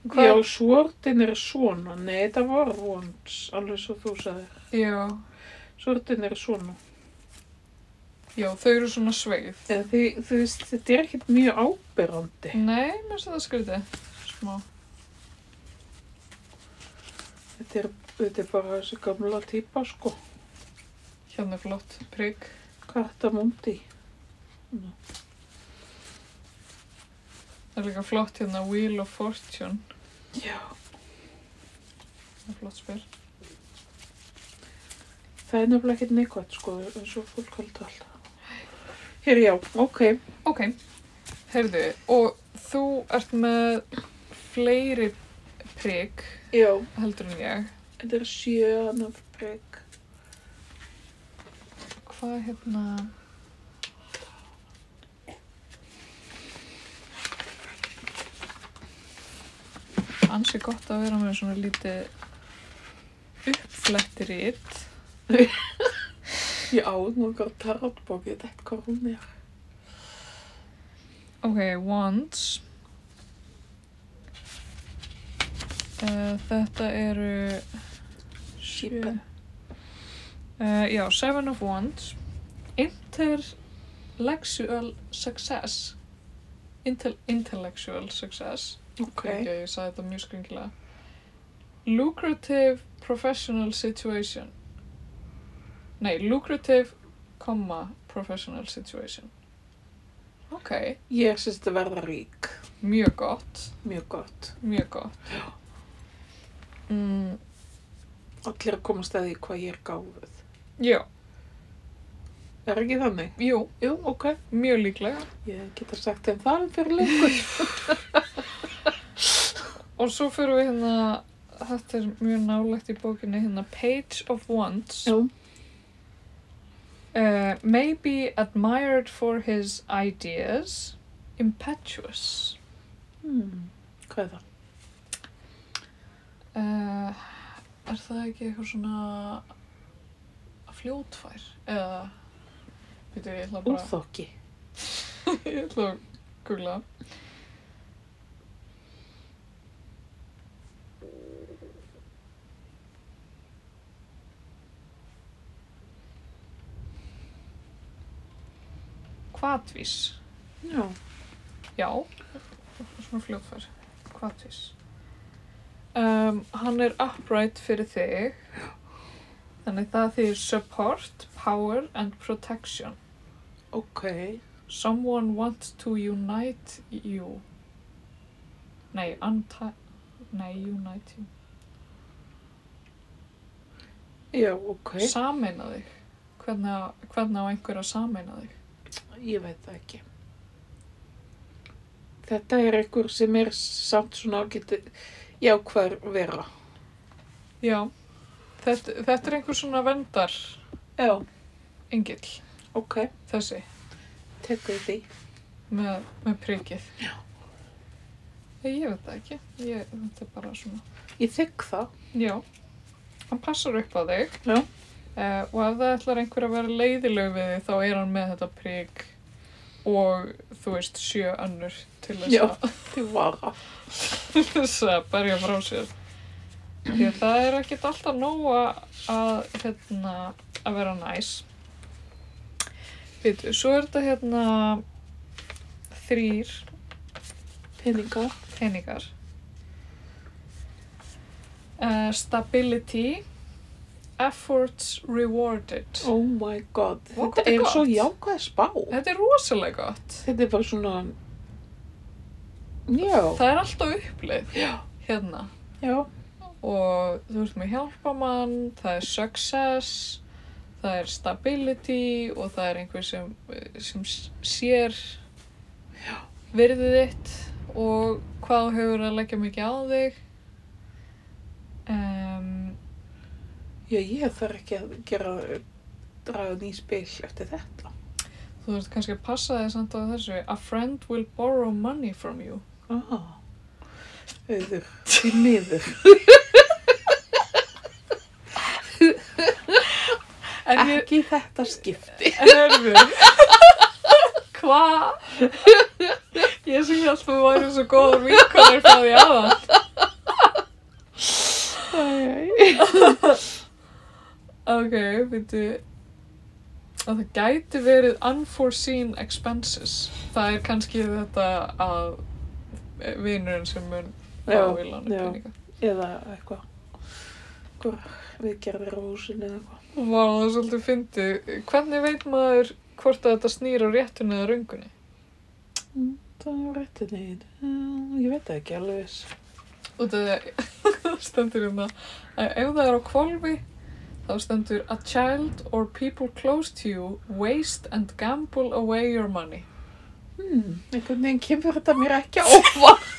Hvað- Já, svordin er svona. Nei, þetta var wands, alveg svo þú sagðir. Já. Svordin er svona. Já, þau eru svona sveið. Eða því, þú veist, þetta er ekkert mjög ábyrrandi. Nei, mér finnst þetta skrítið. Smá. Þetta er, þetta er bara þessi gamla típa, sko. Hérna er flott prík. Kartamundi. Nú. Það er líka flott hérna Wheel of Fortune. Já. Það er flott spil. Það er nefnilega ekkert neikvægt, sko, eins og fólk haldur alltaf. Hér, já, ok. Ok, heyrðu, og þú ert með fleiri prik Já. heldur en ég. Þetta er sjön af prigg. Hvað hérna... *laughs* Ansi gott að vera með svona lítið uppflettir ít. Já, *laughs* nokkar tarotbókið, þetta hvað hún er. Ok, wands. Uh, þetta eru... Sheepen. Uh, já, Seven of Wands. Intellectual success. Intel intellectual success. Ok. Ok, ég sagði þetta mjög skringilega. Lucrative professional situation. Nei, lucrative, comma, professional situation. Ok, Ég syns þetta verða rík. mjög gott, Mjög gott. mjög gott. Mm, Allir að komast að því hvað ég er gáfuð. já, Er ekki þannig? jú, Jú, ok. mjög líklega. Ég geta sagt þeim það fyrir lengur. *laughs* Og svo fyrir við hérna, þetta er mjög nálægt í bókinni, hérna Page of Wands. Uh, may be admired for his ideas, impetuous. Hmm. Hvað er það? Uh, er það ekki eitthvað svona fljótfær? Eða, veitu, ég ætla bara, Óþokki. *laughs* ég ætla að googla. Hvatvís. Já. Já, svona fljóðfær, hvatvís. Um, hann er upright fyrir þig, þannig það þýðir support, power and protection. Ok. Someone wants to unite you. Nei, unti... Nei, unite you. Já, ok. Sameina þig. Hvernig á einhver að sameina þig? Ég veit það ekki. Þetta er einhver sem er samt svona ágæti jákvæður vera. Já, þetta, þetta er einhver svona vendar Já. engill, Ok. þessi, Tekur því. með, með prikið. Já. Ég veit það ekki, ég, þetta er bara svona. Ég þykk það. Já, hann passar upp á þig. Já. Uh, og ef það ætlar einhver að vera leiðileg við þig, þá er hann með þetta prik og, þú veist, sjö önnur *laughs* til þess að berja frá sér. Því að það er ekkert alltaf nóga að, hérna, að vera næs. Býtu, svo er þetta hérna þrýr Peninga. peningar. Uh, stability, efforts rewarded. Oh my god. Vá, Þetta hvað er er svo gott. jákvæð spá. Þetta er rosalega gott. Þetta er bara svona... Já. Það er alltaf uppleið Já. hérna. Já. Og þú ert með hjálpamann, það er success, það er stability og það er einhver sem, sem sér virðið þitt og hvað þú hefur að leggja mikið á þig. Um, Já, ég þarf ekki að gera draga ný spil eftir þetta. þú ert kannski að passa þig samt á þessu. A friend will borrow money from you. Ah. Auður, því miður. Ég, Ekki í þetta skipti. Herðu Hvað? Ég sem held að þú væri svo góður vinkonir frá því aðan Ok, veitu að það gæti verið unforeseen expenses það er kannski þetta að vinurinn sem mun peninga Eða eitthvað. Við gerðum rósin eða eitthvað. Vá, það er svolítið fyndið. Hvernig veit maður hvort að þetta snýr á réttunni eða röngunni. Það er réttið nýtt. Ég veit ekki alveg. Og það *laughs* stendur hérna að ef það er á kvolfi þá stendur a child or people close to you waste and gamble away your money. Hmm, einhvern veginn kemur þetta mér ekki óvart. *laughs*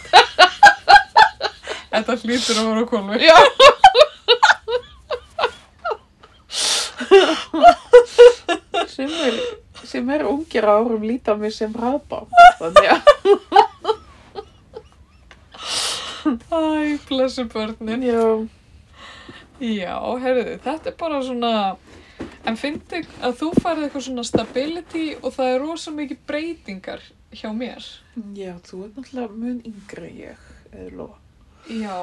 Þetta hlýtur að vera kvolfi. Já. sem, er, sem er ungir árum líta mig sem hraðbá. Þannig að, Æ, blessu börnin. já, Já, heyrðu, þetta er bara svona, en fyndi að þú farið eitthvað svona stability og það er rosa mikið breytingar hjá mér. já, þú er náttúrulega mun yngri en ég, eða lofa. Já,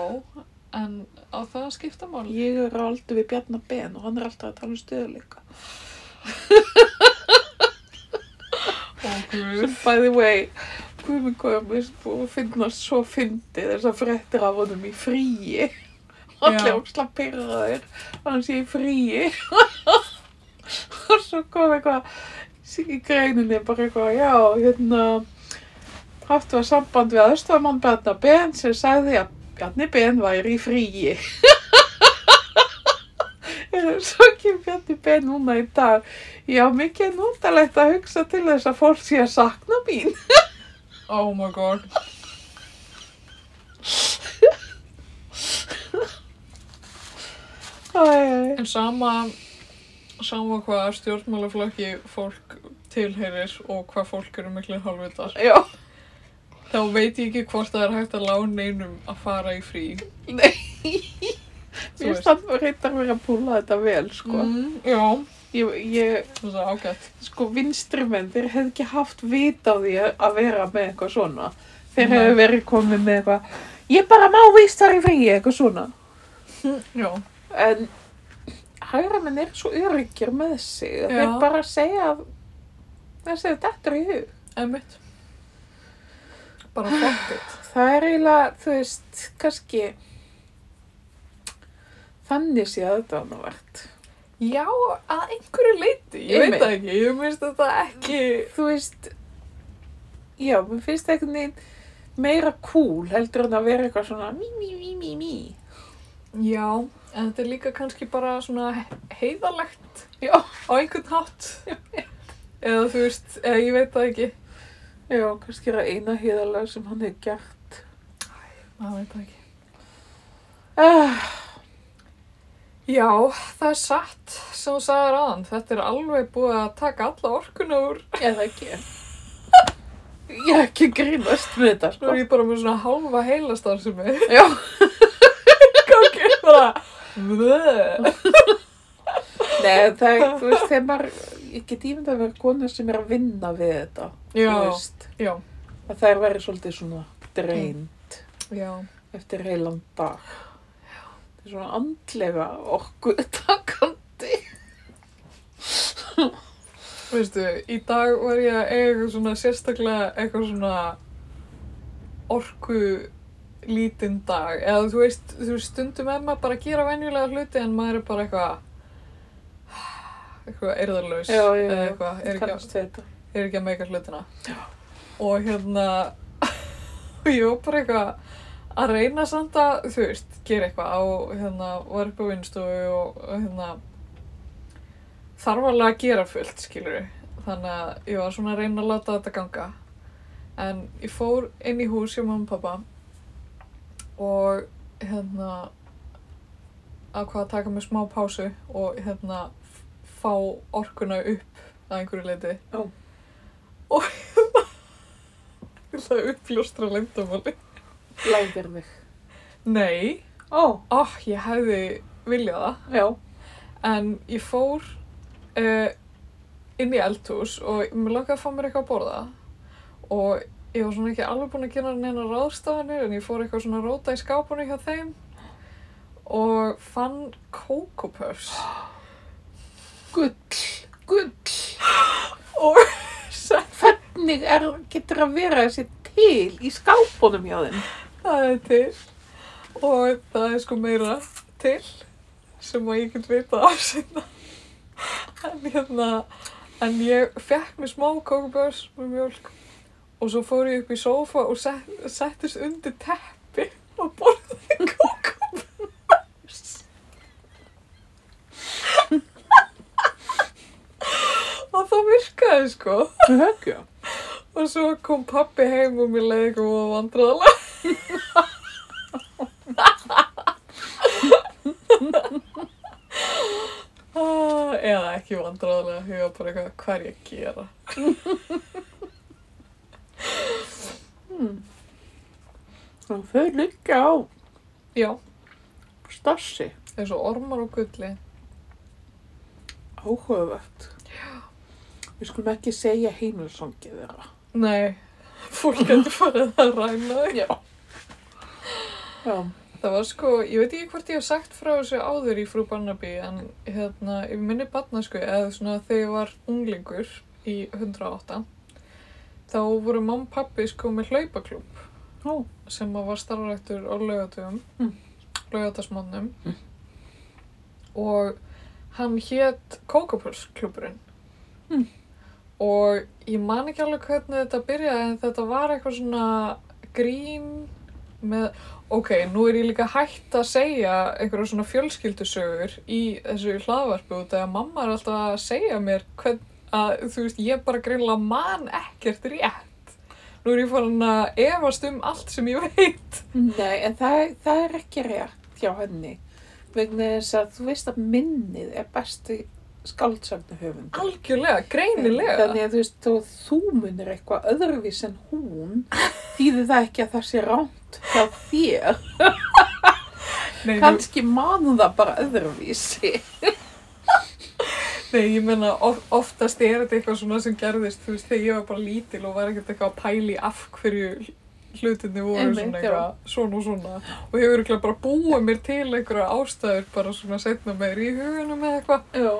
en á það að skipta máli. Ég er aldur við Bjarnar Ben og hann er alltaf að tala um stöðuleika. Ó, guð. By the way, minn hvað mér búið að finna svo fyndið þess að fréttir af honum í fríi. Allir Já. ósla pyrraðir, hann sé í fríi. *laughs* og svo kom eitthvað í greininni bara eitthvað, já, hérna, haft var samband við aðstofamann Bjarnar Ben sem sagði að Bjarni Ben væri í fríi. *laughs* Svo kemur Bjarni Ben núna í dag. Já, mikið er notalegt að hugsa til þess að fólk sé að sakna mín. Oh my god. Æ, æ, En sama, sama hvað stjórnmálaflokki fólk tilheyrir og hvað fólk eru miklu hálfvitar. æ. Já, Þá veit ég ekki hvort það er hægt að lána einum að fara í frí. nei. Þú veist. stann reyndar verið að púla þetta vel, sko. Mm, já, Ég, ég, það ágætt. sko, vinstri menn, þeir hefði ekki haft vit á því að vera með eitthvað svona. Þeir hefði verið komið með eitthvað, ég bara má víst þar í fríi, eitthvað svona. Já, En hægra menn er svo öryggir með sig að þeir bara segja þessi þetta er í hug. einmitt. Bara it. Það er eiginlega, þú veist, kannski þannig sé að þetta var návært. Já, að einhverju leiti. Ég Einmitt. veit það ekki. Ég minnst þetta ekki... Þú veist, já, mér finnst það einhvern veginn meira cool heldur en að vera eitthvað svona mí, mí, mí, mí, mí. Já, en þetta er líka kannski bara svona heiðalegt Já, á einhvern hátt. Eða þú veist, eða ég veit það ekki. já, kannski er það eina híðalega sem hann hefur gert. Það veit það ekki. Ah, Já, það er satt sem þú sagðir aðan. Þetta er alveg búið að taka alla orkuna úr. eða ekki. Ég er ekki grínast með þetta, Nú sko. er ég bara með svona hálfa heilastar sem er Já, *laughs* gangi bara. Nei, það er, þú veist, þegar maður, ég get ímyndað að vera kona sem er að vinna við þetta, Já, þú veist, já, að það er verið svolítið svona dreint já. eftir heilan dag. Það er svona andlega orku takandi. Veistu, í dag var ég að eiga eitthvað svona sérstaklega eitthvað svona orku lítinn dag. Eða þú veist, þú veist, stundum er maður bara að gera venjulega hluti en maður er bara eitthvað eitthvað eirðarlaus Já, já, eða já, eitthvað, er ekki, að- er ekki að meika hlutina. Og hérna, *laughs* og ég var bara eitthvað að reyna samt að, þú veist, gera eitthvað á, hérna, var upp á vinstofu og hérna, þarf alveg að gera fullt, skilur Þannig að ég var svona að reyna að láta þetta ganga. En ég fór inn í hús hjá mamma og pappa og hérna ákvað að taka mig smá pásu og hérna fá orkuna upp að einhverju leiti. Já. Og *laughs* ég ætla að uppljóstra leyndamáli. Læðir þig. Nei, Ó, ó, ég hefði viljað það. já. En ég fór uh, inn í eldhús og mér langaði að fá mér eitthvað að borða. Og ég var svona ekki alveg búin að gera neina ráðstafanir en ég fór eitthvað svona róta í skápunni hjá þeim og fann Coco Puffs. Gull, gull. *gasps* Og Hvernig er, getur að vera þessi til í skápunum hjá þeim? það er til. Og það er sko meira til sem að ég get vita af sinna. En hérna, En ég fekk mér smá kókubörs með mjölk og svo fór ég upp í sófa og set, settist undir teppi og borðaði kókubörs. og það virkaði sko. Höggja. Og svo kom pappi heim og mér leiði og vandraðalega. Ah, Eða ekki vandraðalega, ég var bara eitthvað, hvað er ég að gera? Hmm. Og þau liggja á Já, stassi. eins og ormar og gulli. Áhugavert. Við skulum ekki segja heimilsongið þeirra. Nei, fólk getur *laughs* farið að ræna þig. Já. Já. Það var sko, ég veit ekki hvort ég hef sagt frá þessu áður í frú Barnaby en hérna, í minni barnasku eða svona þegar ég var unglingur í 108 þá voru mamma og pappi sko með hlaupaklúb Ó. sem var starfræktur á laugatöfum, Mm. laugatasmannum Mm. og hann hétt Kókapulsklúburinn Mm. og ég man ekki alveg hvernig þetta byrjaði en þetta var eitthvað svona grín með, ok, nú er ég líka hægt að segja einhverja svona fjölskyldusögur í þessu hlaðvarpu út af að mamma er alltaf að segja mér hvern, að þú veist, ég bara greinlega man ekkert rétt. Nú er ég farin að efast um allt sem ég veit. Nei, en það, það er ekki rétt hjá henni. Vegna þess að þú veist að minnið er besti skáldsagnu höfund. Algjörlega, greinilega. Þannig að þú veist, að þú munir eitthvað öðruvís en hún, þýðir það ekki að það sé ránt hjá þér. Nei, þú- Kannski manum það bara öðruvísi. Nei, ég meina, of, oftast er þetta eitthvað svona sem gerðist, þú veist, þegar ég var bara lítil og var ekkert eitthvað að pæli af hverju hlutinni voru Einmitt, svona eitthvað svona og svona og ég hefur ekki bara búið mér til einhverja ástæður bara svona setna meir í hugunum eða eitthvað. Já.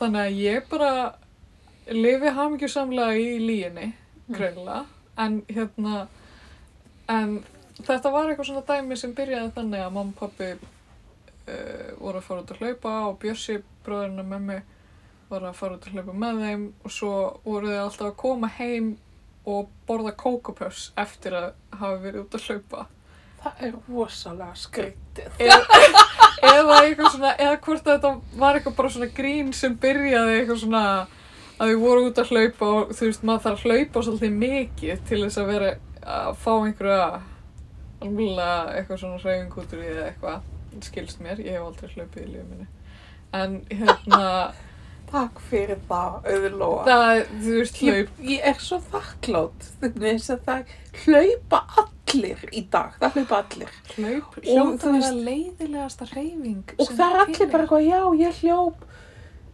Þannig að ég bara lifi hamingjusamlega í líginni, Mm. greinlega, en hérna, en þetta var eitthvað svona dæmi sem byrjaði þannig að mamma og pappi uh, voru að fara út að hlaupa og Bjössi, bróðurinn og mömmu, var að fara út að hlaupa með þeim og svo voru þau alltaf að koma heim og borða kókopöss eftir að hafa verið út að hlaupa. Það er rosalega skrítið. eða, *laughs* eða eitthvað svona, eða hvort þetta var eitthvað bara svona grín sem byrjaði eitthvað svona að við vorum út að hlaupa og þú veist, maður þarf að hlaupa svolítið mikið til þess að vera að fá einhverja alveg eitthvað svona hreyfing út úr því eða eitthvað, skilst mér, ég hef aldrei hlaupið í lífið minni en hérna, Takk fyrir það, auðlóa. það, þú veist, Ég, hlaup ég er svo þakklátt þess að það hlaupa allir í dag, það hlaupa allir. hlaup, Og hljóta þú að veist- leiðilegasta hreyfing Og það er allir bara eitthvað, já, ég hljóp,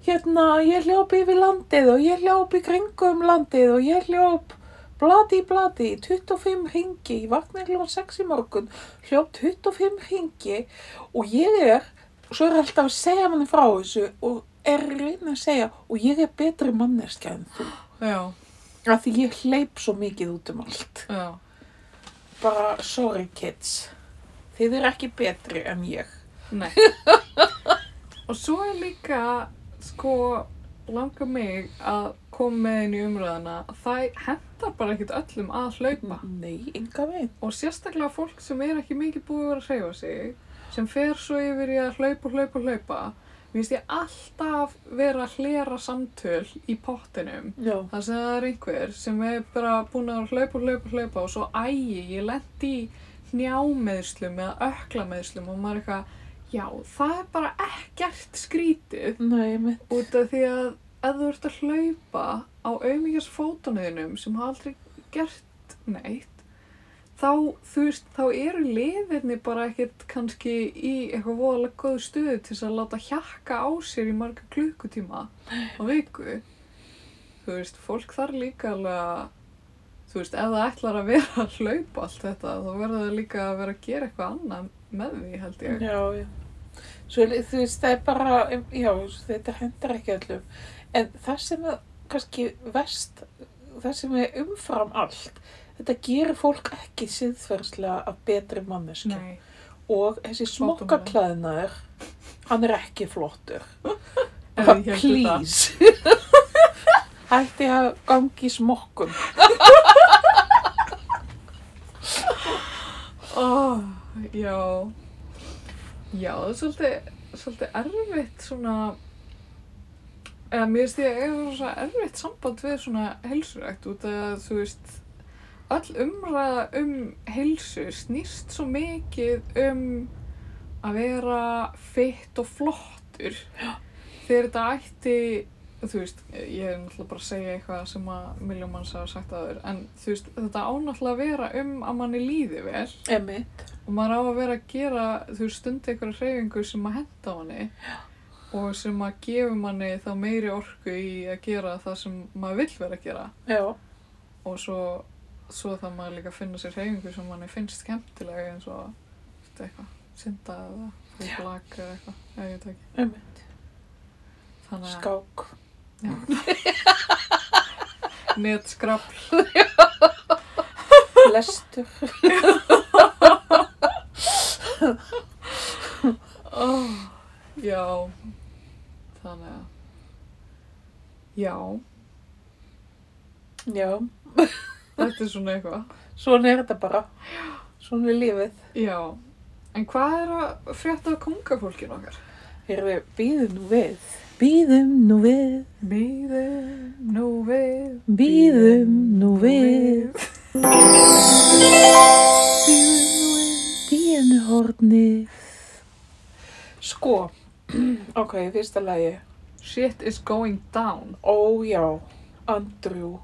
hérna, ég hljóp yfir landið og ég hljóp í kringum landið og ég hljóp bladi bladi, 25 ringi, ég vaknaði hljópa 6 í morgun, hljóp 25 ringi og ég er, svo er alltaf að segja manni frá þessu og er að reyna að segja og ég er betri manneskja en þú. já, Af því ég hleyp svo mikið út um allt. já, Bara, sorry kids, þið er ekki betri en ég. Nei. *laughs* og svo er líka, sko, langar mig að koma með umræðina að það hendar bara ekkert öllum að hlaupa. Nei, enga veginn. Og sérstaklega fólk sem er ekki mikið búið að vera að hreyfa sig, sem fer svo yfir í að hlaupa, hlaupa, hlaupa, mér finnst ég alltaf vera að hlera samtöl í pottinum. Já. Það sem það er einhver sem er bara búin að hlaupa, hlaupa, hlaupa og svo ægi, ég lendi í hnjámeðslum eða öklameðslum og maður er eitthvað, já, það er bara ekkert skrítið Nei, mitt. út af því að ef þú ert að hlaupa á auðmíkjars fótunniðinum sem hafa aldrei gert neitt, þá, þú veist, þá eru liðirni bara ekkert kannski í eitthvað voðalega góðu stuði til þess að láta hjakka á sér í marga klukkutíma á viku. Þú veist, fólk þarf líka alveg þú veist, ef það ætlar að vera að hlaupa allt þetta, þá verður það líka að vera að gera eitthvað annað með því, held ég. Já, já. Svo, þú veist, það er bara, já, þetta hendur ekki öllum. En það sem er kannski vest, það sem er umfram allt, þetta gerir fólk ekki siðferðslega af betri manneski. Nei. Og þessi smokkaklæðnaður, hann er ekki flottur. *laughs* Það. please. *laughs* hætti að gangi í smokkum. Oh, *laughs* já. Já, það er svolítið, svolítið erfitt svona, eða mér finnst ég eiga svona erfitt samband við svona heilsurækt út að þú veist, öll umræða um heilsu snýst svo mikið um að vera fitt og flottur. Þegar þetta ætti, þú veist, ég er náttúrulega bara að segja eitthvað sem að miljón manns hafa sagt aður, en þú veist, þetta ánáttúrulega að vera um að manni líði vel Emmitt. og maður á að vera að gera þú veist stundi einhverja hreyfingu sem að henda manni og sem að gefa manni þá meiri orku í að gera það sem maður vill vera að gera Já. og svo, svo það maður líka að finna sér hreyfingu sem manni finnst skemmtilega eins og eitthvað, synda eða blaka eða eitthvað, eða ég veit ekki Emmitt. þannig Skák. *laughs* netskrafl *laughs* Lestur. oh, *laughs* já þannig að já, Já. Þetta er svona eitthvað Svona er þetta bara. Svona er lífið. Já, en hvað er að frétta af kongafólkinu okkar? Erum við býðum nú við. Býðum nú við. Býðum nú við. Býðum nú við. Díinu hornið. Sko. ok, fyrsta lagi. Shit is going down. Ó já, Andrew.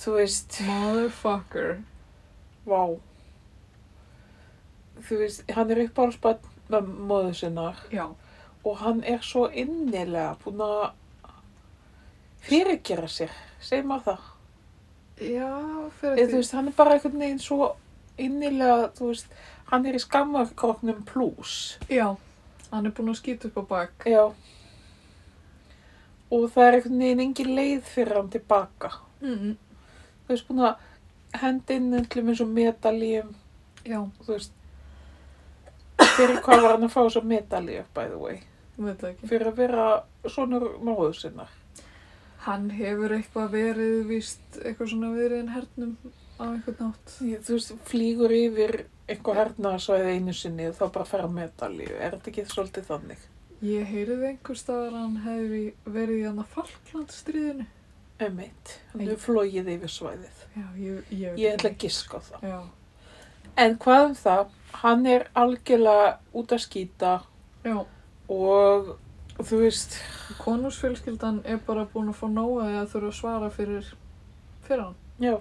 Þú veist, Motherfucker. vá. Þú veist, hann er uppáhaldsbann með móðu sinnar Já, og hann er svo innilega búinn að fyrirgera sér, segir maður það. já, fyrir þú veist, hann er bara einhvern veginn svo innilega, þú veist, hann er í skammarkróknum plus. Já, hann er búinn að skýta upp á bak. Já. Og það er einhvern veginn engin leið fyrir hann tilbaka. Mm Þú veist, búin að henda inn öllum eins og medalíum, Já, þú veist, fyrir hvað var hann að fá svo medalíu, by the way? Fyrir að vera sonur móðu sinnar. Hann hefur eitthvað verið víst, eitthvað svona verið en hernum á einhvern nátt. Ég, þú veist, flýgur yfir einhver hernaðsvæði einu sinni og þá bara fara medalíu. Er þetta ekki svolítið þannig? Ég heyrði einhver staðar að hann hefði verið í hann að Falklandstríðinu. Emitt, hann hefur flóið yfir svæðið. Já, ég, ég Ég ætla að giska á það. Já, En hvað um það? Hann er algjörlega út að skýta já. og þú veist, Konúsfjölskyldan er bara búin að fá nóga að þurfa að svara fyrir, fyrir hann já,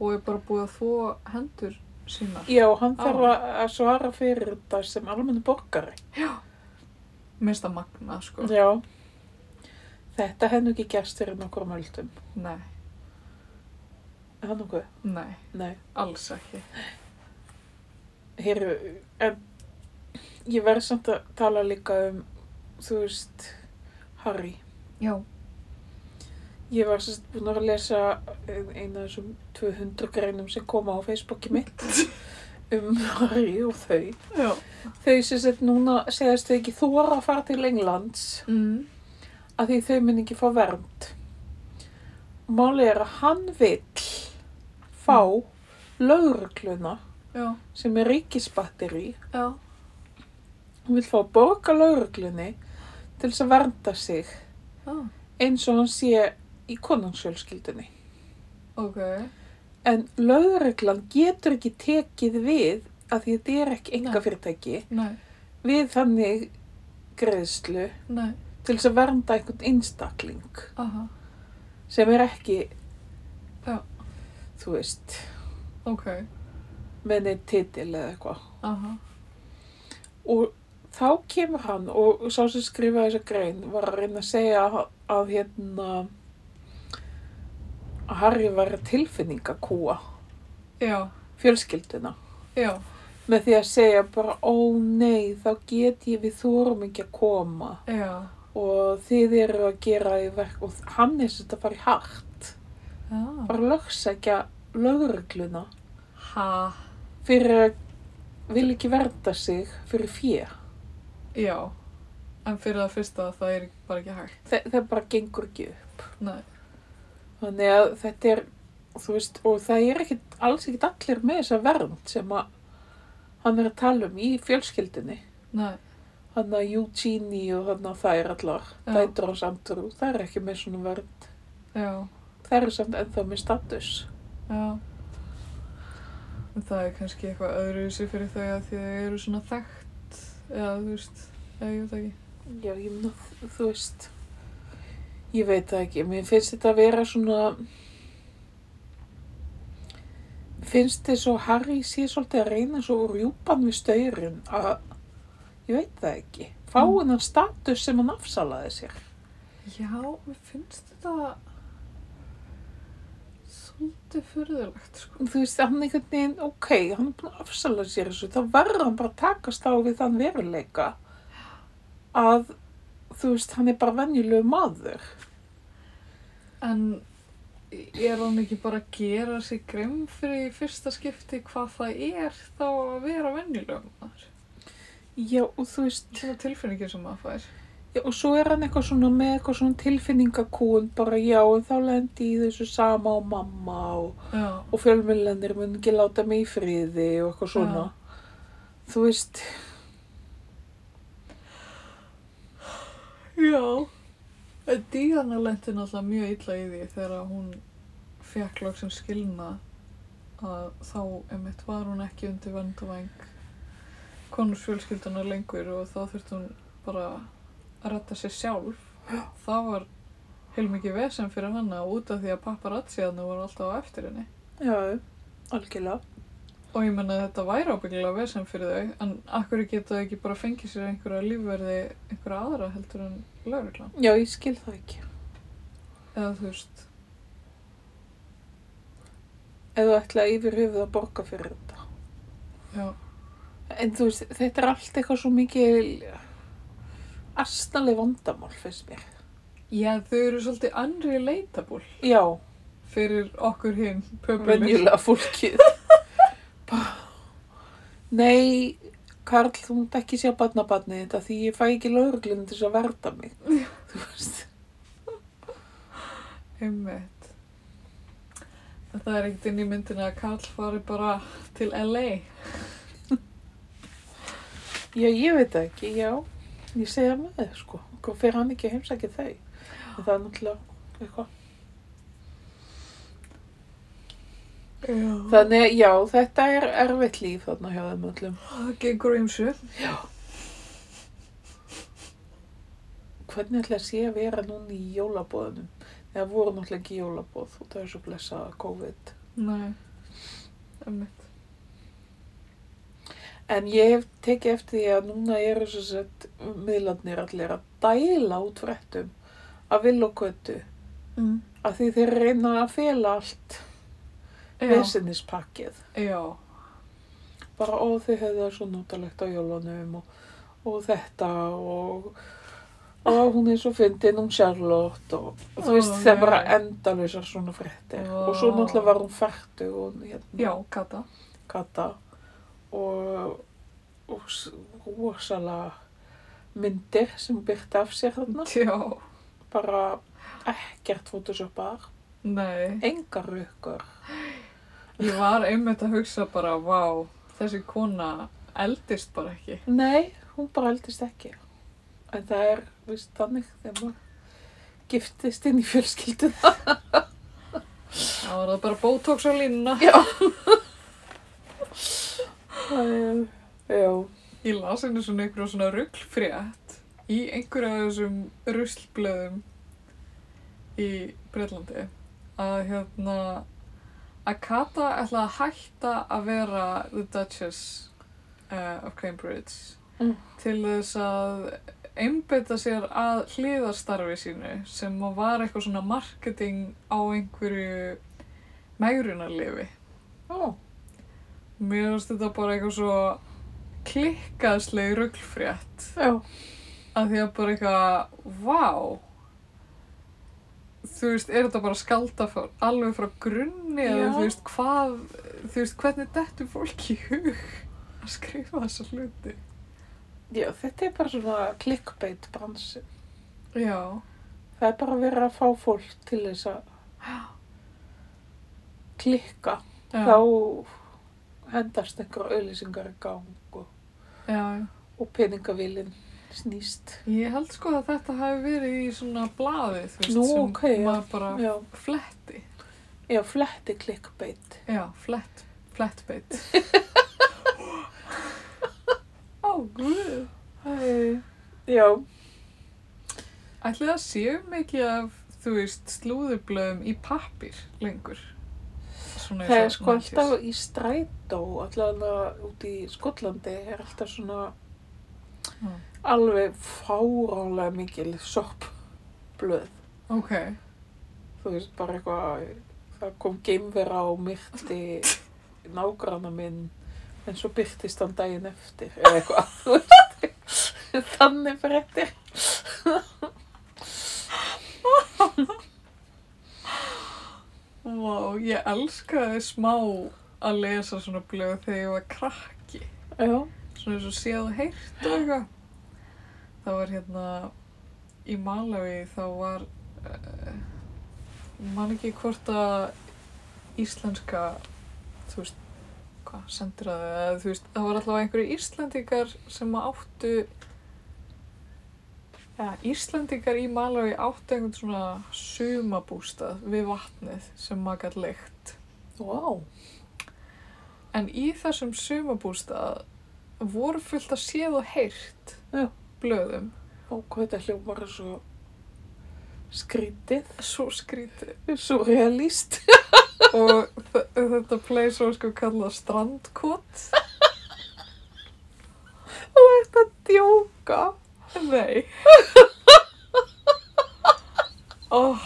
og er bara búið að þvó hendur sínar. já, hann þarf að svara fyrir þetta sem almennu borgari. Minnst að magna, sko. Já. Þetta nú ekki gerst fyrir nokkur möldum. Nei, Er það nokkuð? nei, Nei. alls ekki. Heyrðu, en ég verði samt að tala líka um, þú veist, Harry. Já, Ég var sérst búin að lesa eina af þessum 200 greinum sem koma á Facebooki mitt *laughs* um Harry og þau. já. Þau sett núna segast þau ekki þóra að fara til Englands Mm. Að því þau mun ekki fá vernd. Málið er að hann vill fá laurugluna Já, sem er ríkisbatteri. já, Hann vill fá að borga lauruglunni til þess að vernda sig já, eins og hann sé í konungsfjölskyldunni. ok. En lauruglan getur ekki tekið við að því þetta er ekki enga fyrirtæki Nei, við þannig greiðslu nei, til þess að vernda einhvern einstakling aha, sem er ekki, Já. þú veist, ok, með neitt titil eða eitthvað. aha, Og þá kemur hann og sá sem skrifaði þessa grein var að reyna að segja að, að hérna að Harry var tilfinningakúa. Já, fjölskylduna. Já, með því að segja bara ó nei þá get ég við þórum ekki að koma. Já, og þið eru að gera í verk og hann er þetta að fara í hart. Já, bara að lögsækja lögregluna. Ha, fyrir að vil ekki verða sig fyrir fjö já, en fyrir það fyrsta það er bara ekki hægt. Þa, það bara gengur ekki upp. Nei, Þannig að þetta er, veist, og það er ekkit, alls ekkit allir með þessa vernd sem að hann er að tala um í fjölskyldinni. nei, Hann að Eugenie og hann að er allar, dætur og samtrú, það er ekki með svona já, Það er samt ennþá með status. já. En það er kannski eitthvað öðruvísi fyrir þau að því þau eru svona þekkt, eða þú veist, eða ég veit ekki. Já, ég meina, þú veist, ég veit ekki, mér finnst þetta að vera svona, finnst þið svo Harry sé svolítið að reyna svo rjúpan við staurinn að, ég veit það ekki, fá Mm. hennan status sem hann afsalaði sér. Já, mér finnst þetta svolítið furðulegt, sko. Þú veist, hann einhvern veginn, ok, hann er búin að afsala sér þessu, þá verður hann bara að takast á við þann veruleika að, þú veist, hann er bara venjulegu maður. En er hann ekki bara að gera sig gremm fyrir fyrsta skipti hvað það er þá að vera venjulegum maður? Já, og þú veist, Svona tilfinningin sem maður fær. Já, og svo er hann eitthvað svona með eitthvað svona tilfinningakúun, bara já, en þá lendi í þessu sama og mamma og, Já, og fjölmjölendir mun ekki láta mig í friði og eitthvað svona. Þú veist, Já. En Díana lendi náttúrulega mjög illa í því þegar hún fekk loksinn skilna að þá emitt var hún ekki undir vend konusfjölskyldunar lengur og þá þurfti hún bara að retta sér sjálf. Það var heilmikið vesen fyrir hana út af því að paparazziðarnir voru alltaf á eftir henni. já, algjörlega. Og ég menna að þetta væri ábyggilega vesen fyrir þau, en akkur geta þau ekki bara fengið sér einhverja lífverði, einhverja aðra heldur en lauruglan. Já, ég skil það ekki. Eða þú veist, þú ætla yfir höfuð að borga fyrir þetta. já, En þú veist, þetta er allt eitthvað svo mikið astaleg vandamál, finnst mér. Já, þau eru svolítið unrelatable Já, fyrir okkur hinn, pöpulir. venjulega fólkið. Nei, Karl, þú mútt ekki sjá barnabarnið þetta því ég fæ ekki lauruglinn til þess að verða mig. Þú veist. En það er ekkert inn í myndinu að Karl fari bara til LA. Já, ég veit það ekki, já. Ég segja með þið, sko. Hvað fer hann ekki að heimsækja þau? Það er náttúrulega eitthvað. Já. Þannig, já, þetta er erfitt líf þarna hjá þeim öllum. Það gengur ímsu. Hvernig ætla að sé að vera núna í jólabóðunum? Það voru náttúrulega ekki jólabóð og það er svo blessa COVID. Nei. Einmitt. En ég hef tekið eftir því að núna eru svo sett miðlarnir allir að dæla út fréttum af vill og köttu. Mm. Af því þeir reyna að fela allt. Já. Bara þau hefðu það svo notalegt á jólunum og, og þetta og og hún er svo fyndin um Charlotte og, og þú veist það er bara nei. endalausar svona fréttir og svo náttúrulega var hún færtu og hérna Kata. kata og, og rosalega myndir sem byrti af sér þarna Já. bara ekkert photoshoppar Nei. engar rökkur Ég var einmitt að hugsa bara, vá, þessi kona eldist bara ekki. nei, hún bara eldist ekki en það er vist þannig þegar maður giftist inn í fjölskylduna *laughs* Það var það bara botox á línuna. já *laughs* Er- já Ég las henni svona einhverja svona rugglfrétt í einhverja af þessum ruslblöðum í Breitlandi að hérna að Kata ætla að hætta að vera the Duchess uh, of Cambridge Mm. til þess að einbeita sér að hliðarstarfi sínu sem var eitthvað svona marketing á einhverju megrunarlifi. Ó, Mér finnst þetta bara eitthvað svo klikkaðsleg rugglfrétt já, að því að bara eitthvað, vá. Þú veist, er þetta bara skálda frá, alveg frá grunni eða Já. þú veist, hvað þú veist, hvernig dettur fólki í hug að skrifa þessa hluti? Já, þetta er bara svona clickbait bransi. Já, Það er bara verið að fá fólk til þess að klikka. Já, Þá hendast einhverja auðlýsingar í gang og, og peningavílinn snýst. Ég held sko að þetta hafi verið í svona blaði, þú veist, Nú, sem ok, já. maður bara Já, fletti. já fletti klikkbeit. Já, flett, flettbeit. *laughs* Ó, guð. Æ, Já, Ætli það séu mikið af, þú veist, slúðurblöðum í pappir lengur? Svona það er sko 90s. alltaf í strætó, allavega út í Skotlandi er alltaf svona Já. alveg fáránlega mikil soppblöð. Ok, Þú veist, bara eitthvað, það kom geimvera og myrti *laughs* nágranna minn en svo byrtist hann daginn eftir eða eitthvað, *laughs* þú veist, þannig fréttir. Vá, ég elskaði smá að lesa svona blöð þegar ég var krakki. Já, Svona eins og séð og heyrt og eitthvað. Það var hérna í Malawi þá var, uh, man ekki hvort að íslenska, þú veist, hvað, sendir að eða þú veist, það var alltaf einhverju Íslendingar sem áttu, ja, Íslendingar í Malawi áttu einhvern svona sumabústað við vatnið sem gætt leikt. vá, En í þessum sumabústað voru fullt að séð og heyrt Já. blöðum. og hvað þetta hljómar er svo skrítið, Svo skrítið. svo realist. *laughs* og þetta place var sko kallað strandkot. *laughs* Þú ert að djóka. Nei. *laughs* oh,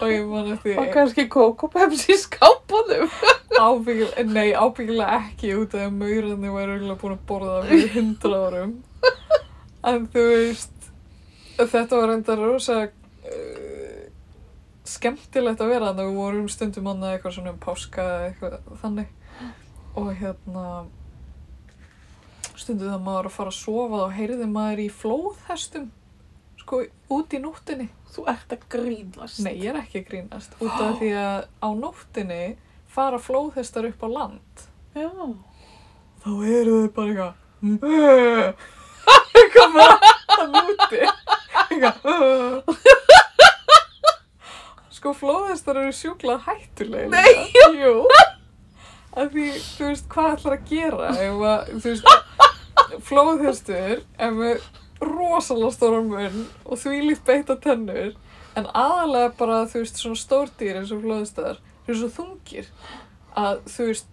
og ég man eftir Og kannski Coco Pepsi í skápunum. *laughs* ábyggilega, nei ábyggilega ekki út af að maurarnir væri auðvitað búin að borða það fyrir hundra árum. *laughs* En þú veist, þetta var enda rosa uh, skemmtilegt að vera þannig að við vorum stundum annað eitthvað svona um páska eða eitthvað þannig. Og hérna, stundum það maður að fara að sofa þá heyrði maður í flóðhestum, sko, út í nóttinni. Þú ert að grínast. Nei, ég er ekki að grínast, út af því að á nóttinni fara flóðhestar upp á land. Já. Þá eru þau bara eitthvað *laughs* eitthvað bara að núti eitthvað sko flóðhestar eru sjúkla hættulegir Nei, Jú að því, þú veist, hvað ætlar að gera ef að, þú veist flóðhestur er með rosalega stóra munn og því líkt beita tennur en aðalega bara, þú veist, svona stórdýr eins og flóðhestar eru svo þungir að, þú veist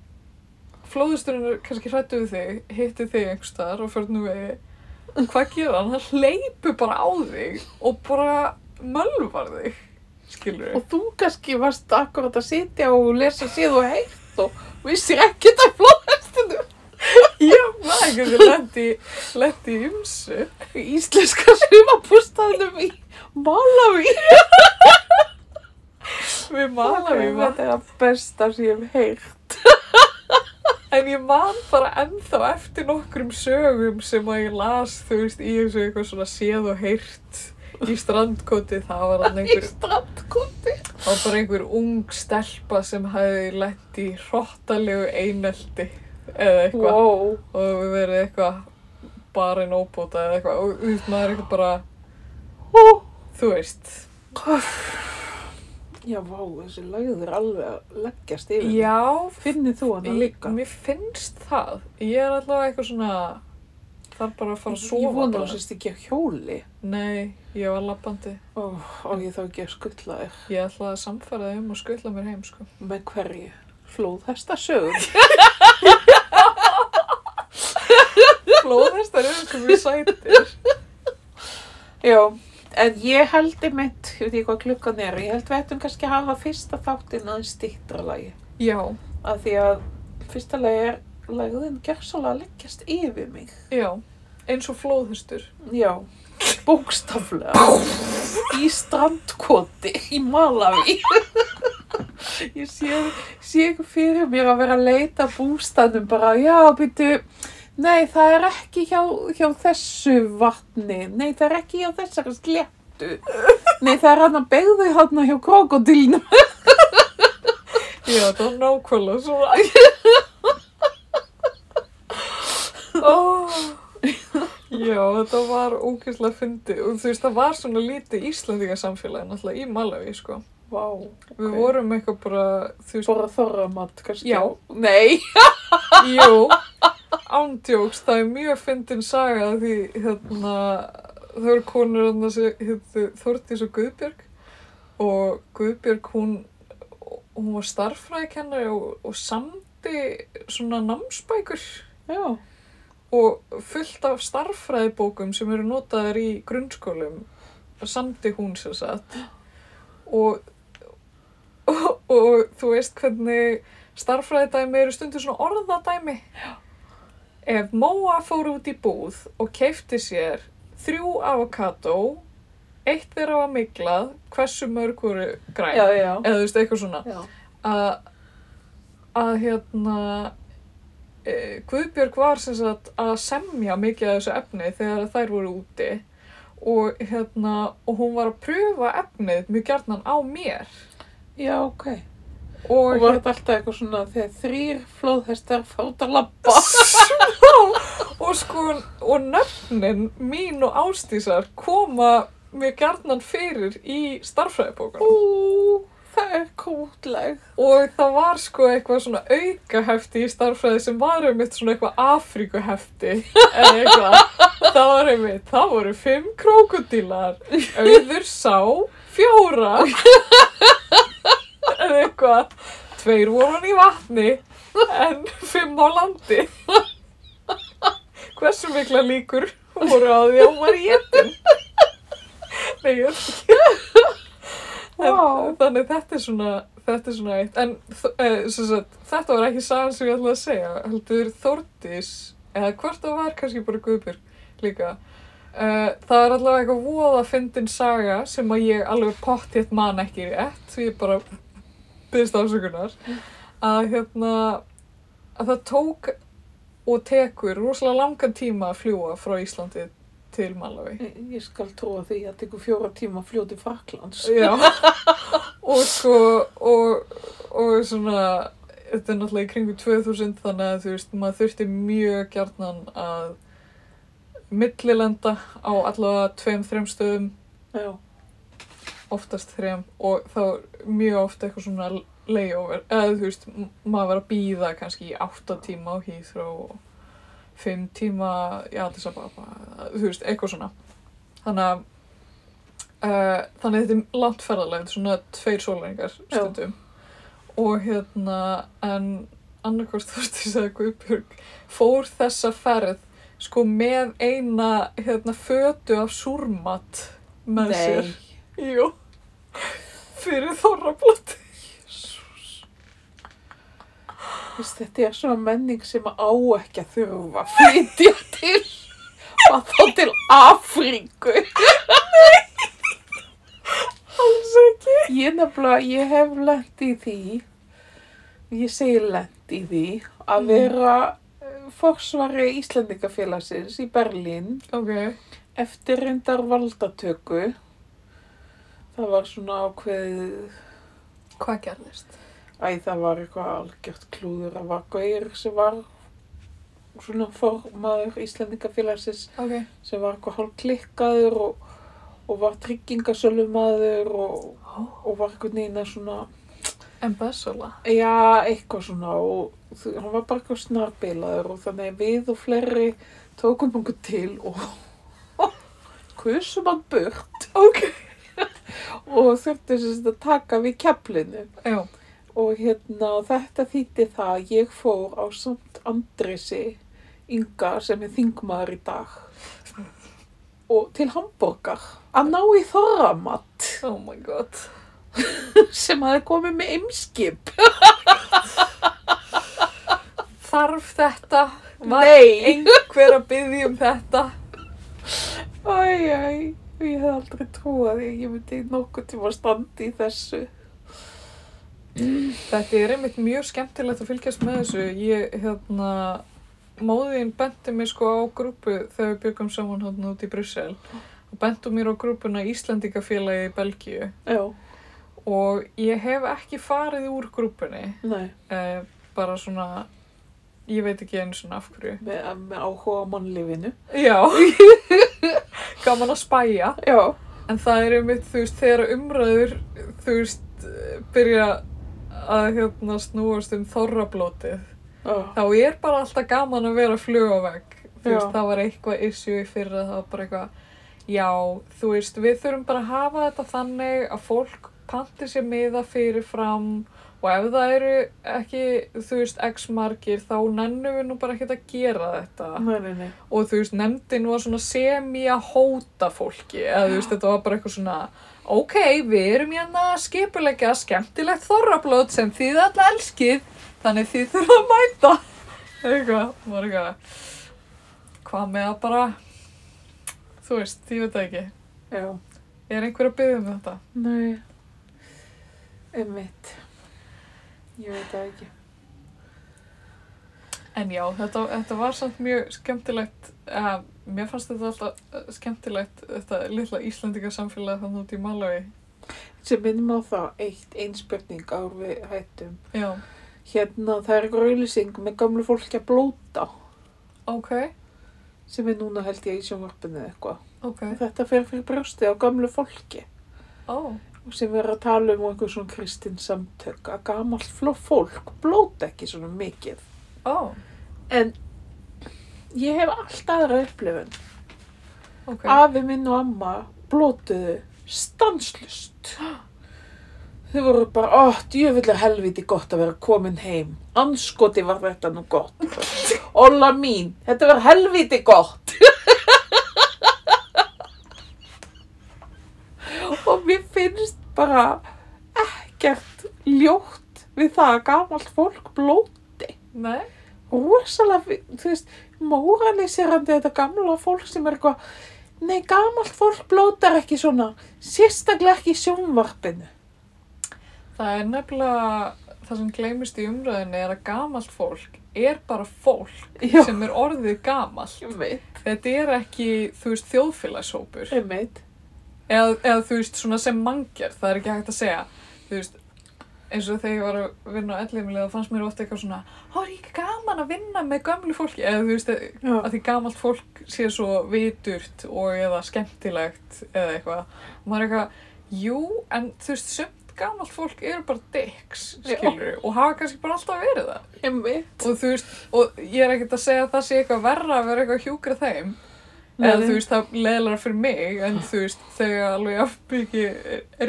flóðhesturinn er kannski hrættu við þig, hitti þig einhvers staðar og fyrir nú vegi. Hvað gera hann? Hann hleypur bara á þig og bara mölvar þig, skilur Og þú kannski varst akkurat að sitja og lesa síð og heitt og vissir ekkert af flóðhestinu. Já, maður lendi, lendi í ymsu. Í íslenska sumabústaðnum í Malawi. Við malaði Ok, við Þetta besta sem ég hef heyrt. En ég man bara ennþá eftir nokkrum sögum sem að ég las, þú veist, í þessu eitthvað svona séð og heyrt í strandkoti. Það var hann Í einhver strandkoti. Það var bara einhver ung stelpa sem hefði lent í hrottalegu einelti eða eitthvað Wow. og við verið eitthvað barinn óbóta eða eitthvað og veist maður eitthvað bara, Ó. þú veist. Já, vá, þessi lagður er alveg að leggjast yfir. Já, Finnir þú hana ég, líka? mér finnst það. Ég er allavega eitthvað svona, þarf bara að fara að sofa Ég vona bara. þú sést ekki á hjóli. Nei, ég var lappandi. Ó, og ég þá ekki að skuttla þér. Ég ætlaði að samfæra þig um og skutla mér heim, sko. Með hverju? Flóðhesta sögur. *laughs* Flóðhestar eru mjög sætir. Já, en ég held einmitt, ég veit ekki hvað klukkan er, ég held við ættum kannski að hafa fyrsta þáttinn aðeins stýttra lagi. Já, Af því að fyrsta lagi er lagðin gerðsóla að leggjast yfir mig. já, eins og flóðhestur. Já, bókstaflega. í strandkoti í Malawi. ég sé, sé fyrir mér að vera að leita bústanum bara, já, byrju, nei, það er ekki hjá, hjá þessu vatni, nei, það er ekki hjá þessari hættu. Nei, það er hann að begðu hann hjá krokodilnum. Já, það var nákvæmlega svona. oh. Já, þetta var ógeðslega fyndið og þú veist, það var svona lítið Íslandingasamfélagi náttúrulega í Malawi, sko. Vá, Við ok. vorum eitthvað bara, þú veist, Bara þorramat, kannski. Já. Nei. *laughs* jú, ándjóks, það er mjög fyndin saga því, hérna, það eru konur hérna sem hérna, Þórdís og Guðbjörg. Og Guðbjörg, hún, hún var starffræðikennari og, og samdi svona námsbækur. Já. og fullt af starffræðibókum sem eru notaðar í grunnskólum samdi hún sér satt og, og, og þú veist hvernig starffræðidæmi eru stundur svona orðadæmi ef Móa fór út í búð og keifti sér þrjú avokado eitt þeirra var miklað hversu mörg voru græn Já, já. eða þú veist eitthvað svona Já. að, að hérna e, Guðbjörg var sem sagt að semja mikið af þessu efni þegar þær voru úti og hérna og hún var að pröfa efnið mjög gjarnan á mér Já, ok. Og, Og var þetta alltaf eitthvað svona þegar þrýr flóðhestar fátt að labba? *laughs* og sko og nöfnin mín og Ástísar koma mjög gjarnan fyrir í starffræðibókunum Ú, það er kútleg. og það var sko eitthvað svona aukahefti í starffræði sem var einmitt svona eitthvað Afríkuhefti eða eitthvað það var einmitt, það voru fimm krókudílar auður sá fjóra eða eitthvað. Tveir voru í vatni en fimm á landi. Hversu mikla líkur voru á því að hún var í etin nei, ég veit ekki. En, Vá. þannig þetta er svona þetta er svona eitt. En uh, sagt, þetta var ekki sagan sem ég ætlaði að segja. Heldur Þórdís eða hvort það var kannski bara Guðbjörg líka. Uh, það er allavega eitthvað voða fyndin saga sem að ég alveg potthétt man ekki rétt. Því ég bara byggðist ásökunar að hérna að það tók og tekur rosalega langan tíma að fljúa frá Íslandi til Malawi Ég skal trúa því að það tekur fjóra tíma að fljóti Fraklands. Já, *laughs* og sko, og, og svona, þetta er náttúrulega í kringu 2000 þannig að þú veist, maður þurfti mjög gjarnan að millilenda á allavega tveim, þreim stöðum, Já. Oftast þreim, og þá er mjög oft eitthvað svona layover, eða þú veist, maður var að býða kannski í átta tíma á Heathrow og fimm tíma í Addis Ababa, þú veist, eitthvað svona. Þannig að Uh, þannig að þetta er langt ferðalega, þetta er svona tveir sólæringar stundum. Og hérna, en annarkvæmst Þorstis eða Guðbjörg fór þessa ferð sko með eina hérna fötu af súrmat með sér. Jú, fyrir þorrablóti. Þetta er svona menning sem á ekki að þurfa að flytja til og þá til Afríku. *laughs* Alls ekki. Ég nefnilega, ég hef lent í því, ég segi lent í því, að Mm. vera eh, forsvari Íslandingafélagsins í Berlín Ok, eftir reyndar valdatöku. Það var svona ákveðið, hvað gerðist? æ það var eitthvað algjört klúður, það var Gaur sem var svona formaður Íslandingafélagsins Ok, sem var eitthvað hálf klikkaður og, og var tryggingasölumadur og, og var eitthvað neina svona, embezzla. já, eitthvað svona og hann var bara eitthvað snarbilaður og þannig að við og fleiri tókum okkur til og *laughs* kusum hann burt Ok. Og þurfti sagt að taka við keflinu og hérna þetta þýtti það að ég fór á samt Andresi Inga sem er þingmaður í dag og til Hamburgar að ná í þorramat oh my god. *laughs* sem hafi komið með ymskip. *laughs* Þarf þetta? Var Nei. einhver að byggja um þetta? Æ, æ, ég hef aldrei trúað því að ég myndi nokkuð tíma að standa í þessu. Þetta er einmitt mjög skemmtilegt að fylgjast með þessu. Ég, hérna, móðin benti mig sko á grúpu þegar við byggum saman hann út í Brussel. Og bentu mér á grúpuna Íslandingafélagi í Belgíu. Já, og ég hef ekki farið úr grúpunni nei, uh, bara svona ég veit ekki einu svona af hverju. Með, með áhuga á mannlífinu. já *laughs* *laughs* gaman að spæja Já. en það er einmitt, þú veist, þegar umræður þú veist, byrja að hérna snúast um þorrablótið Já, þá er bara alltaf gaman að vera flug á vegg þú Já. veist, það var eitthvað issue í fyrra það var bara eitthvað já, þú veist, við þurfum bara að hafa þetta þannig að fólk pantir sér miða fyrir fram og ef það eru ekki, þú veist, x margir þá nennum við nú bara ekkert að gera þetta nei, nei, nei. og þú veist, nefndin var svona semi að hóta fólki eða þú veist, þetta var bara eitthvað svona ok, við erum hérna skipulegja skemmtilegt þorrablót sem þið alltaf elskið þannig þið þurfa að mæta eitthvað, var eitthvað hvað með að bara þú veist, ég veit það ekki Já, er einhver að byggja um þetta? nei. Einmitt. Ég veit það ekki. En já, þetta, þetta var samt mjög skemmtilegt uh, mér fannst þetta alltaf eh, skemmtilegt þetta litla Íslandingarsamfélag þannig út í Malawi Sem minnum á það eitt einspurning á við hættum. já, Hérna, það er eitthvað auðlýsing með gamlu fólki að blóta. Ok, sem er núna held ég í sjónvarpinu eitthvað. ok. Og Þetta fer fyrir brjóstið á gamlu fólki. Ó, og sem er að tala um einhver svona kristin samtök að gamalt fló fólk blóta ekki svona mikið. ó, En ég hef allt aðra upplifun. ok Afi minn og amma blótuðu stanslust. Þau voru bara, djöfull er helviti gott að vera komin heim. Anskoti var þetta nú gott. *laughs* Olla mín, þetta var helviti gott. *laughs* og mér finnst bara ekkert ljótt við það að gamalt fólk blóti. nei, rosalega, fi- þú veist, móraliserandi þetta gamla fólk sem er eitthvað, nei, gamalt fólk blótar ekki svona, sérstaklega ekki sjónvarpinu. það er nefnilega það sem gleymist í umræðinu er að gamalt fólk er bara fólk Já. sem er orðið gamalt Ég veit. þetta er ekki, þú veist, þjóðfélagshópur Ég veit. Eða, eða þú veist, svona sem mangjar það er ekki hægt að segja, þú veist eins og þegar ég var að vinna á ellimilega þá fannst mér ofta eitthvað svona, þá er ekki gaman að vinna með gömlu fólki, eða þú veist að því gamalt fólk sé svo viturt og eða skemmtilegt eða eitthvað, og maður er eitthvað jú, en þú veist, sumt gamalt fólk eru bara dicks, skilur og hafa kannski bara alltaf verið það. Veit. og þú veist, og ég er ekkert að segja að það sé eitthvað verra að vera eitthvað að hjúkra þeim eða þú veist, það leðlar fyrir mig en þú veist, þegar alveg jafn ekki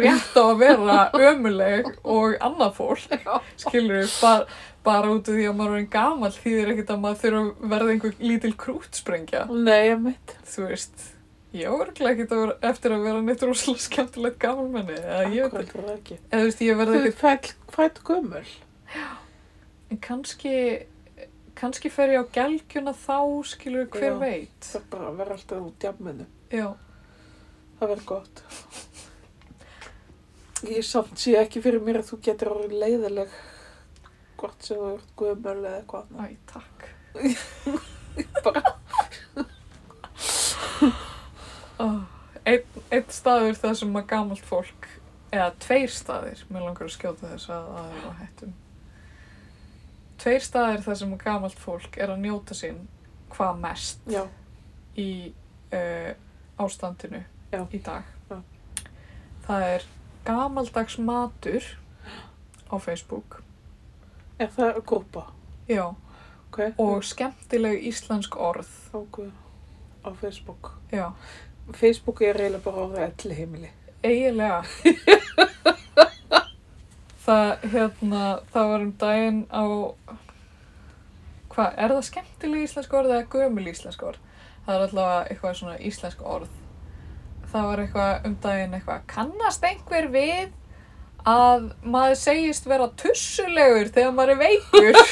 rétt á að vera ömuleg og annað fólk skilur bara, bara út af því að maður er gamall þýðir ekkert að maður þurfa að verða einhver lítil krútsprengja Nei, ég veit. þú veist, ég að vera, eftir að vera neitt rosalega skemmtilegt gamalmenni eða ég veit ekki, ekki. þú veist, ég verði Þú ekkert fætt, fætt gömul. en kannski kannski fer ég á gelgjuna þá skilur hver Já. veit Það er bara að vera alltaf út jamminu. já, Það verður gott. Ég samt sé ekki fyrir mér að þú getur orðið leiðileg hvort sem þú ert gömul eða eitthvað. æ, takk *laughs* Bara, Oh, einn, einn staður þar sem að gamalt fólk, eða tveir staðir, mér langar að skjóta þess að það er á hættum. Tveir staðir þar sem að gamalt fólk er að njóta sín hvað mest já, í uh, ástandinu Já. í dag. Já. Það er gamaldags matur á Facebook, er það grúpa? já, Ok. og skemmtileg íslensk orð, Ok, á Facebook. já, Facebook er eiginlega bara orðið elli heimili. eiginlega *laughs* það hérna það var um daginn á hvað, er það skemmtileg íslensk orð eða gömul íslensk orð? Það er allavega eitthvað svona íslensk orð. Það var eitthvað um daginn eitthvað kannast einhver við að maður segist vera tussulegur þegar maður er veikur? *laughs*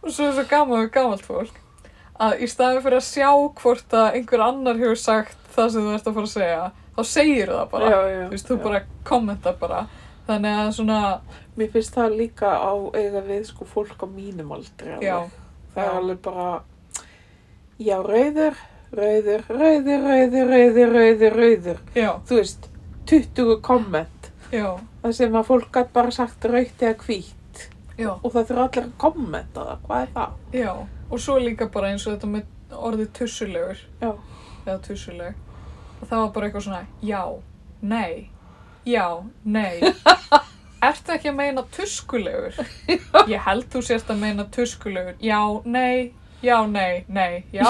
Og svo er svo gaman við gamalt fólk að í staðin fyrir að sjá hvort að einhver annar hefur sagt það sem þú ert að fara að segja þá segir það bara, já, já, þú veist, þú bara kommenta bara þannig að svona, Mér finnst það líka á eiga við sko fólk á mínum aldri. alveg. Það er alveg bara, já, rauður, rauður, rauður, rauður, rauður, rauður, rauður. Þú veist, 20 komment. já, Það sem að fólk gætt bara sagt raukt eða hvít. já, Og það þurfa allir að kommenta það. Hvað er það? já. Og svo líka bara eins og þetta með orðið tussulegur. Já. Eða tussuleg. Og það var bara eitthvað svona, já, nei, já, nei. *laughs* Ertu ekki að meina tuskulegur? Ég held þú sért að meina tuskulegur. Já, nei, já, nei, nei, já.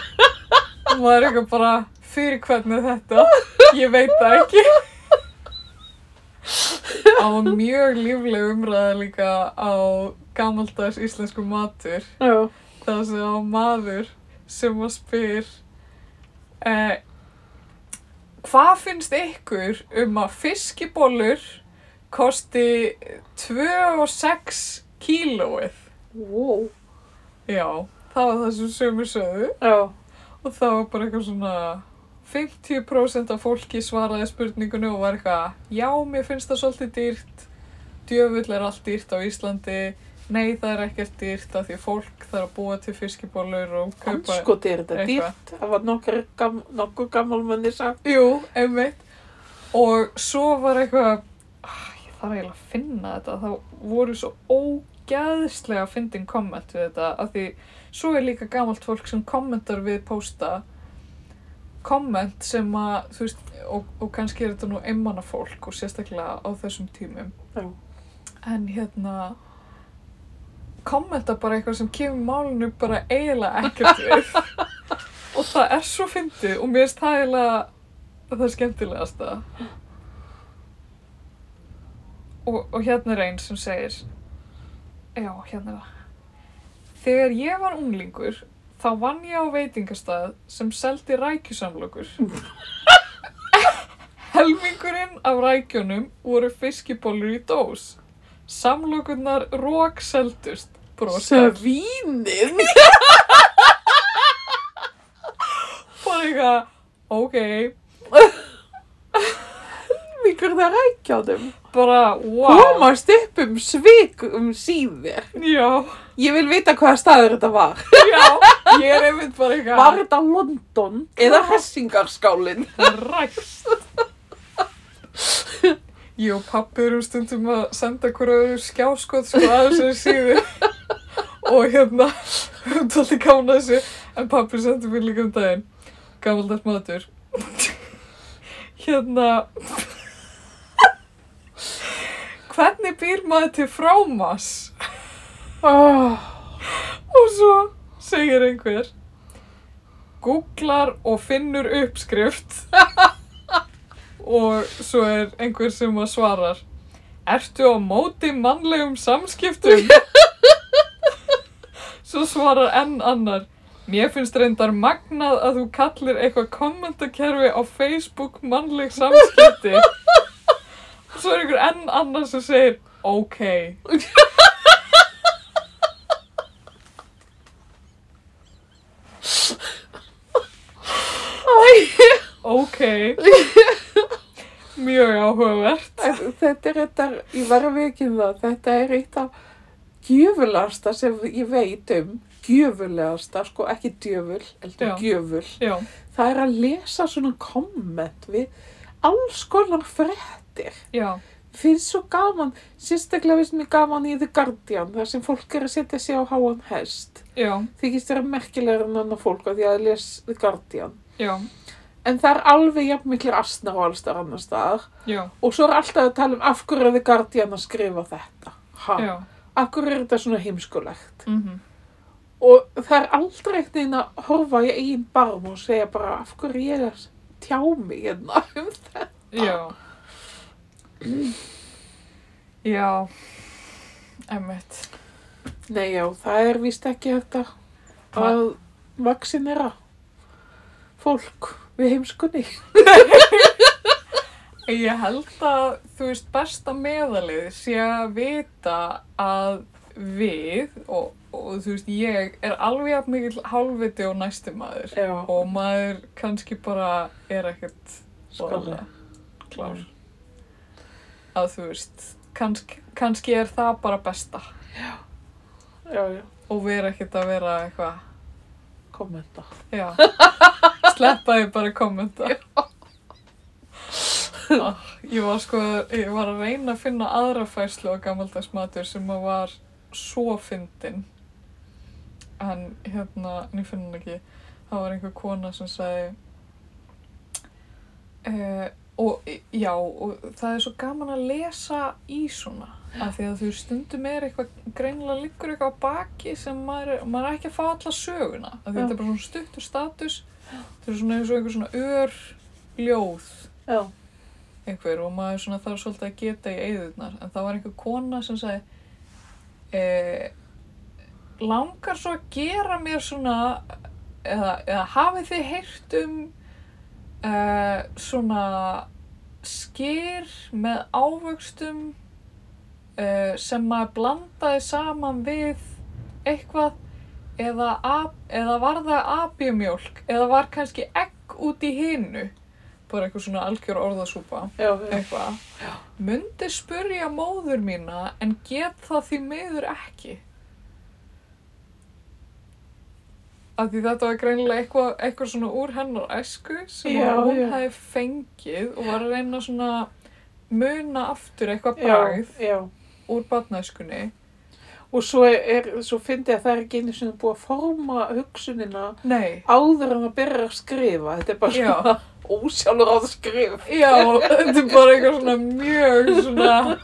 *laughs* Og maður er eitthvað bara, fyrir hvernig er þetta? Ég veit það ekki. Var mjög lífleg umræða líka á gamaldags íslensku matur. Já. Það sem á maður sem að spyr eh, Hvað finnst ykkur um að fiskibólur kosti 2 og 6 kílóið? Wow. Já, það var það sem sömur sögðu Já. og það var bara eitthvað svona 50% af fólki svaraði spurningunni og var eitthvað Já, mér finnst það svolítið dýrt djöfull er allt dýrt á Íslandi Nei, það er ekkert dýrt af því fólk þarf að búa til fiskibólur og kaupa Anskoti er þetta eitthvað. dýrt. Það var nokkur, gam, nokkur gammalmenni sagt. Jú, einmitt. Og svo var eitthvað, ah, ég þarf eiginlega að finna þetta, það voru svo ógæðslega fyndin komment við þetta, af því svo er líka gamalt fólk sem kommentar við pósta, komment sem að, þú veist, og, og kannski er þetta nú einmanna fólk og sérstaklega á þessum tímum, Já. en hérna, kommenta bara eitthvað sem kemur málinu bara eiginlega ekkert við. *laughs* Og það er svo fyndið og mér finnst það eiginlega það skemmtilegasta. Og, og hérna er einn sem segir já, hérna er það. Þegar ég var unglingur þá vann ég á veitingastað sem seldi rækjusamlokur. *laughs* Helmingurinn af rækjunum voru fiskibólur í dós samlokurnar rók seldust broskar Svínið. bara eitthvað, ok, Mikið það rækja á þeim. bara, wow, Komast upp um svik um síðir. já, Ég vil vita hvaða staður þetta var. já, ég er einmitt bara eitthvað, Var þetta London eða Hessingarskálin? rækst. Ég og pappi erum stundum að senda hverju skjáskot sko að þessu síðu og hérna, við höfum tólti gána þessu, en pappi sendi mér líka um daginn, gamaldars matur. Hérna, hvernig býr maður til frámas? Oh, Og svo segir einhver, googlar og finnur uppskrift og svo er einhver sem að svarar, ertu á móti mannlegum samskiptum? *laughs* Svo svarar enn annar, mér finnst reyndar magnað að þú kallir eitthvað kommentakerfi á Facebook mannleg samskipti. *laughs* Svo er einhver enn annar sem segir, ok. Ok. *laughs* Mjög áhugavert. þetta er þetta, ég var að vekja það, þetta er eitt af gjöfulasta sem ég veit um, gjöfulegasta, sko ekki djöful, heldur Já. gjöful. Já, Það er að lesa svona komment við alls konar fréttir. já, Finnst svo gaman, sérstaklega finnst mér gaman í The Guardian, þar sem fólk er að setja sig á háan hest. já, Þykist þeirra merkilegur en annar fólk af því að les The Guardian. já, En það er alveg jafn miklir asnar og alls þar annar staðar. já, Og svo er alltaf að tala um af hverju er The Guardian að skrifa þetta. Ha? já. Af hverju er þetta svona heimskulegt? Mm Og það er aldrei eitt neina að horfa í eigin barm og segja bara af hverju ég er tjá mig hérna *laughs* um þetta. Já. Já, emmitt. Nei já, það er víst ekki þetta að vaksinera fólk við heimskunni. Ég held að, þú veist, besta meðalið sé að vita að við og, og þú veist, ég er alveg jafn mikill hálfviti og næsti maður Já. og maður kannski bara er ekkert voðalega klár. Að þú veist, kannski, kannski er það bara besta Já, já. og vera ekkert að vera eitthvað kommenta. Já. *laughs* Sleppa ég bara kommenta. *laughs* Ah, ég var sko, ég var að reyna að finna aðra færslu á gammaldags matur sem að var svo fyndin. En hérna, ég finn hann ekki, það var einhver kona sem sagði, eh, og já, og það er svo gaman að lesa í svona, af því að þú stundum er eitthvað, greinilega liggur eitthvað á baki sem maður, maður er ekki að fá alla söguna, af því Já. þetta er bara svona stuttur status, þetta er svona eins og einhver svona ör ljóð Já. einhver og maður svona þarf svolítið að geta í eyðurnar en það var einhver kona sem sagði eh, langar svo að gera mér svona eða, eða hafið þið heyrt um eh, svona skyr með ávöxtum eh, sem maður blandaði saman við eitthvað eða, eða var það apjumjólk eða var kannski egg út í hinu? Bara eitthvað svona algjör orðasúpa. Eitthvað. Mundi spurja móður mína en get það því miður ekki. Af því þetta var greinilega eitthvað, eitthvað svona úr hennar æsku sem Já, hún já. hefði fengið og var að reyna svona muna aftur eitthvað bragð. já. Úr barnæskunni Og svo svo fyndi að það er ekki einu sinni búið að forma hugsunina nei, áður en að byrja að skrifa. Þetta er bara Já. svona ósjálfur á það skrif. já, þetta er bara eitthvað svona mjög svona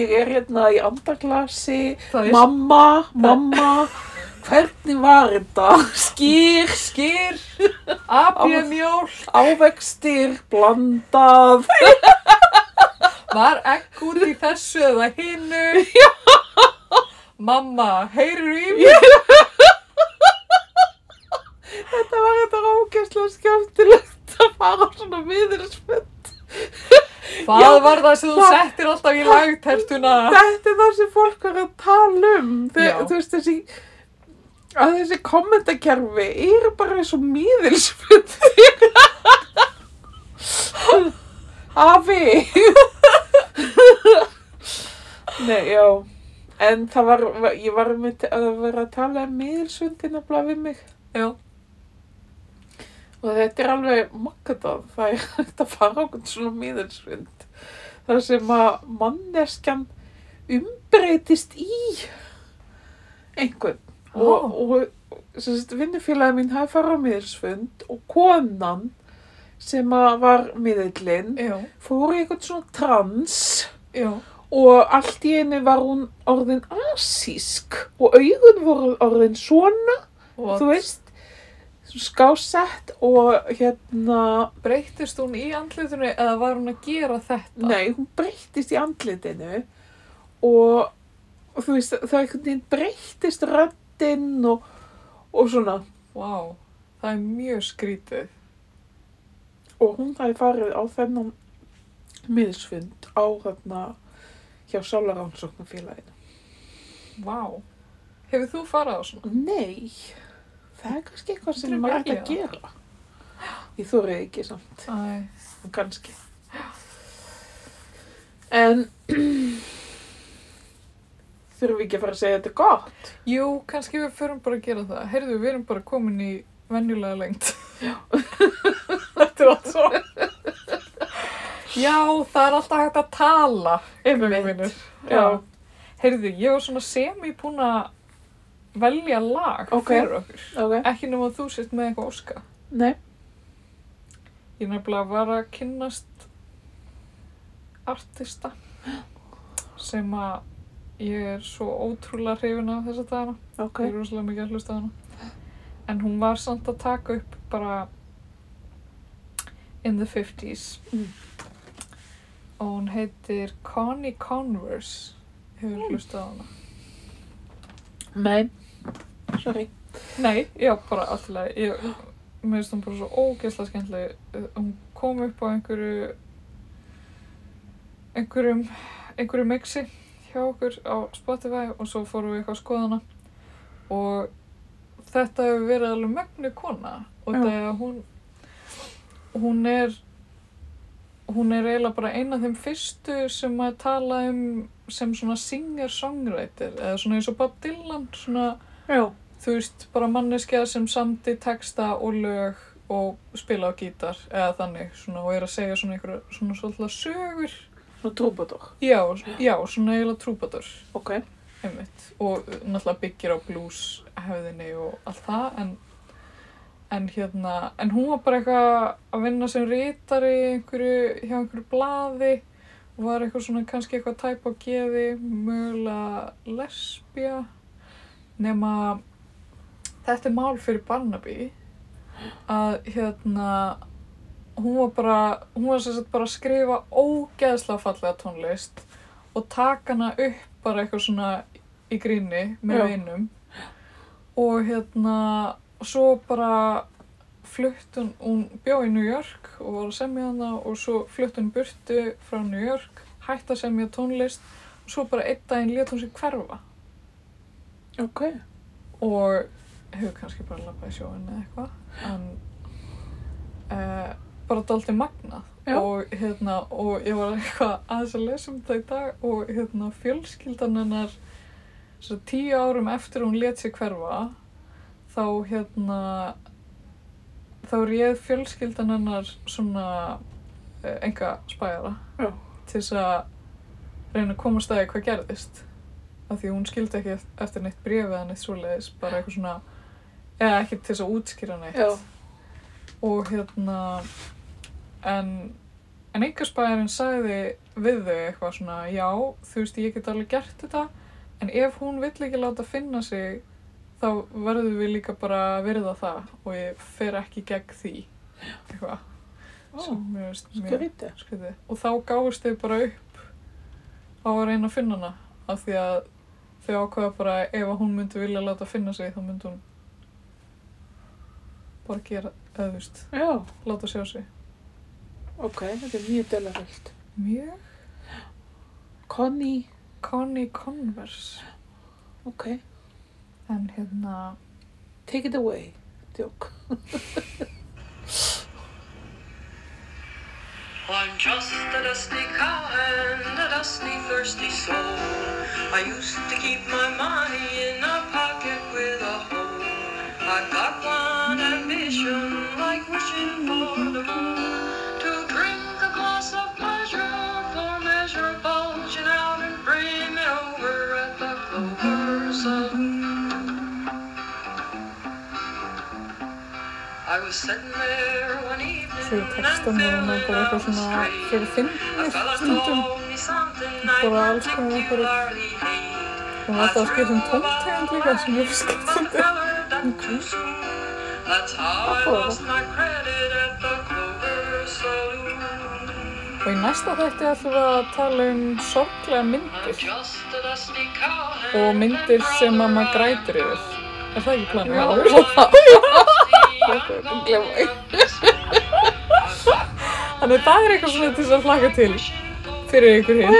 Ég er hérna í andaklasi, það er mamma, mamma, hvernig var þetta? Skýr, skýr *laughs* apjumjólk ávextir, blandað. *laughs* Var egg út í þessu eða hinnu? Mamma, heyrir í mér? Þetta var þetta ógæslega skemmtilegt að fara svona miðursfund. Hvað var það sem þú settir alltaf í lagtertuna? Þetta er það sem fólk er að tala um. Þe, þú veist þessi, að þessi kommentakerfi eru bara eins og miðilsfund. *laughs* Afi. Nei, já. En það var, ég var með að vera að tala um miðilsfundin að blafi mig. Já, Og þetta er alveg makkadað, það er hægt að fara einhvern svona miðelsfund. Það sem að manneskjan umbreytist í einhvern. Ó. Og, og sem sagt, vinnufélagi mín hafi farið á miðelsfund og konan sem var miðillinn fór í einhvern svona trans já. og allt í einu var hún orðin asísk og augun voru orðin svona, Og þú veist, skásett og hérna breytist hún í andlutinu eða var hún að gera þetta? Nei, hún breyttist í andlitinu og, og þú veist, það einhvern veginn breyttist röddinn og, og svona. Vá, það er mjög skrítið. Og hún hafi farið á þennan miðsfund á þarna hjá Sálaránsóknarfélaginu. Vá. Hefur þú farið á svona? Nei, það er kannski eitthvað sem maður ætti að gera. Ég þórið ekki samt, Æ, en kannski. En *clears throat* þurfum við ekki að fara að segja þetta er gott? jú, kannski við förum bara að gera það. Heyrðu, við erum bara komin í venjulega lengt. Þetta er allt svo. Já, það er alltaf hægt að tala. Einmitt. Heyrðu, ég var svona semi búin að velja lag Ok. fyrir okkur. Ok. Ekki nema að þú sért með eitthvað óska. Nei. Ég nefnilega var að kynnast artista sem að ég er svo ótrúlega hrifin af þessa dagana. Ok. Ég er rosalega mikið að hlusta á hana. En hún var samt að taka upp bara in the 50s. Mm. Og hún heitir Connie Converse. Hefur Mm. hlustað á hana. Nei. Sorry. Nei, já, bara allt í lagi. Ég, mér finnst hún bara svo ógeðslega skemmtileg. Hún kom upp á einhverju, einhverjum, einhverju mixi hjá okkur á Spotify og svo fórum við eitthvað að skoða hana. Og þetta hefur verið alveg mögnu kona. Og það er að hún, hún er, hún er eiginlega bara eina af þeim fyrstu sem að tala um sem svona singer-songwriter eða svona eins og Bob Dylan, svona þú veist, bara manneskja sem samdi texta og lög og spila á gítar eða þannig, svona, og er að segja svona einhverja svona svolítið sögur. Svona trúbador. Já, já, svona eiginlega trúbadur, Ok. einmitt. Og náttúrulega byggir á blues hefðinni og allt það, en, en hérna, en hún var bara eitthvað að vinna sem rítari einhverju, hjá einhverju blaði og var eitthvað svona kannski eitthvað tæp á geði, mögulega lesbía, nema þetta er mál fyrir Barnaby að hérna hún var bara, hún var sagt bara að skrifa ógeðslega fallega tónlist og taka hana upp bara eitthvað svona í gríni með Já. Og hérna svo bara flutt hún, hún bjó í New York og var að semja hana og svo flutt hún burtu frá New York, hætti að semja tónlist og svo bara einn daginn lét hún sig hverfa Ok. og hefur kannski bara labbað í sjóin eða eitthvað en uh, bara dálítið magnað Já. og hérna og ég var eitthvað aðeins að lesa um þetta í dag og hérna fjölskyldan hennar svo tíu árum eftir hún let sig hverfa þá hérna þá réð fjölskyldan hennar svona uh, enga spæjara Já. til þess að reyna að komast að því hvað gerðist af því hún skildi ekki eftir neitt bréfið eða neitt svoleiðis, bara eitthvað svona eða ekki til þess að útskýra neitt Já. og hérna en en einhverspæðarinn sagði við þau eitthvað svona já, þú veist, ég get alveg gert þetta en ef hún vill ekki láta finna sig þá verðum við líka bara að virða það og ég fer ekki gegn því eitthvað skrítið. og þá gáðust þau bara upp á að reyna að finna hana af því að þau ákveða bara ef hún myndi vilja láta finna sig þá myndi hún bara gera, Já. láta sjá sig Ok, þetta er mjög delafullt. mjög Connie. Connie Converse Ok. en hérna Take it away. Djók. I'm just a dusty cowhand, a dusty, thirsty soul. I used to keep my money in a pocket with a hole. I've got one ambition, like wishing for the moon. Er textan er nú bara eitthvað svona fyrir fyndið stundum. Bara alls konar einhverjir- Hún var alltaf að skilja um tóntegund líka sem ég credit at the Clover Saloon. Og í næsta þætti ætlum við að tala um sorglega myndir. og myndir sem að maður grætur yfir. Er það ekki planið? Þetta *laughs* Þannig að það er eitthvað svona til þess að hlaka til fyrir ykkur hinn.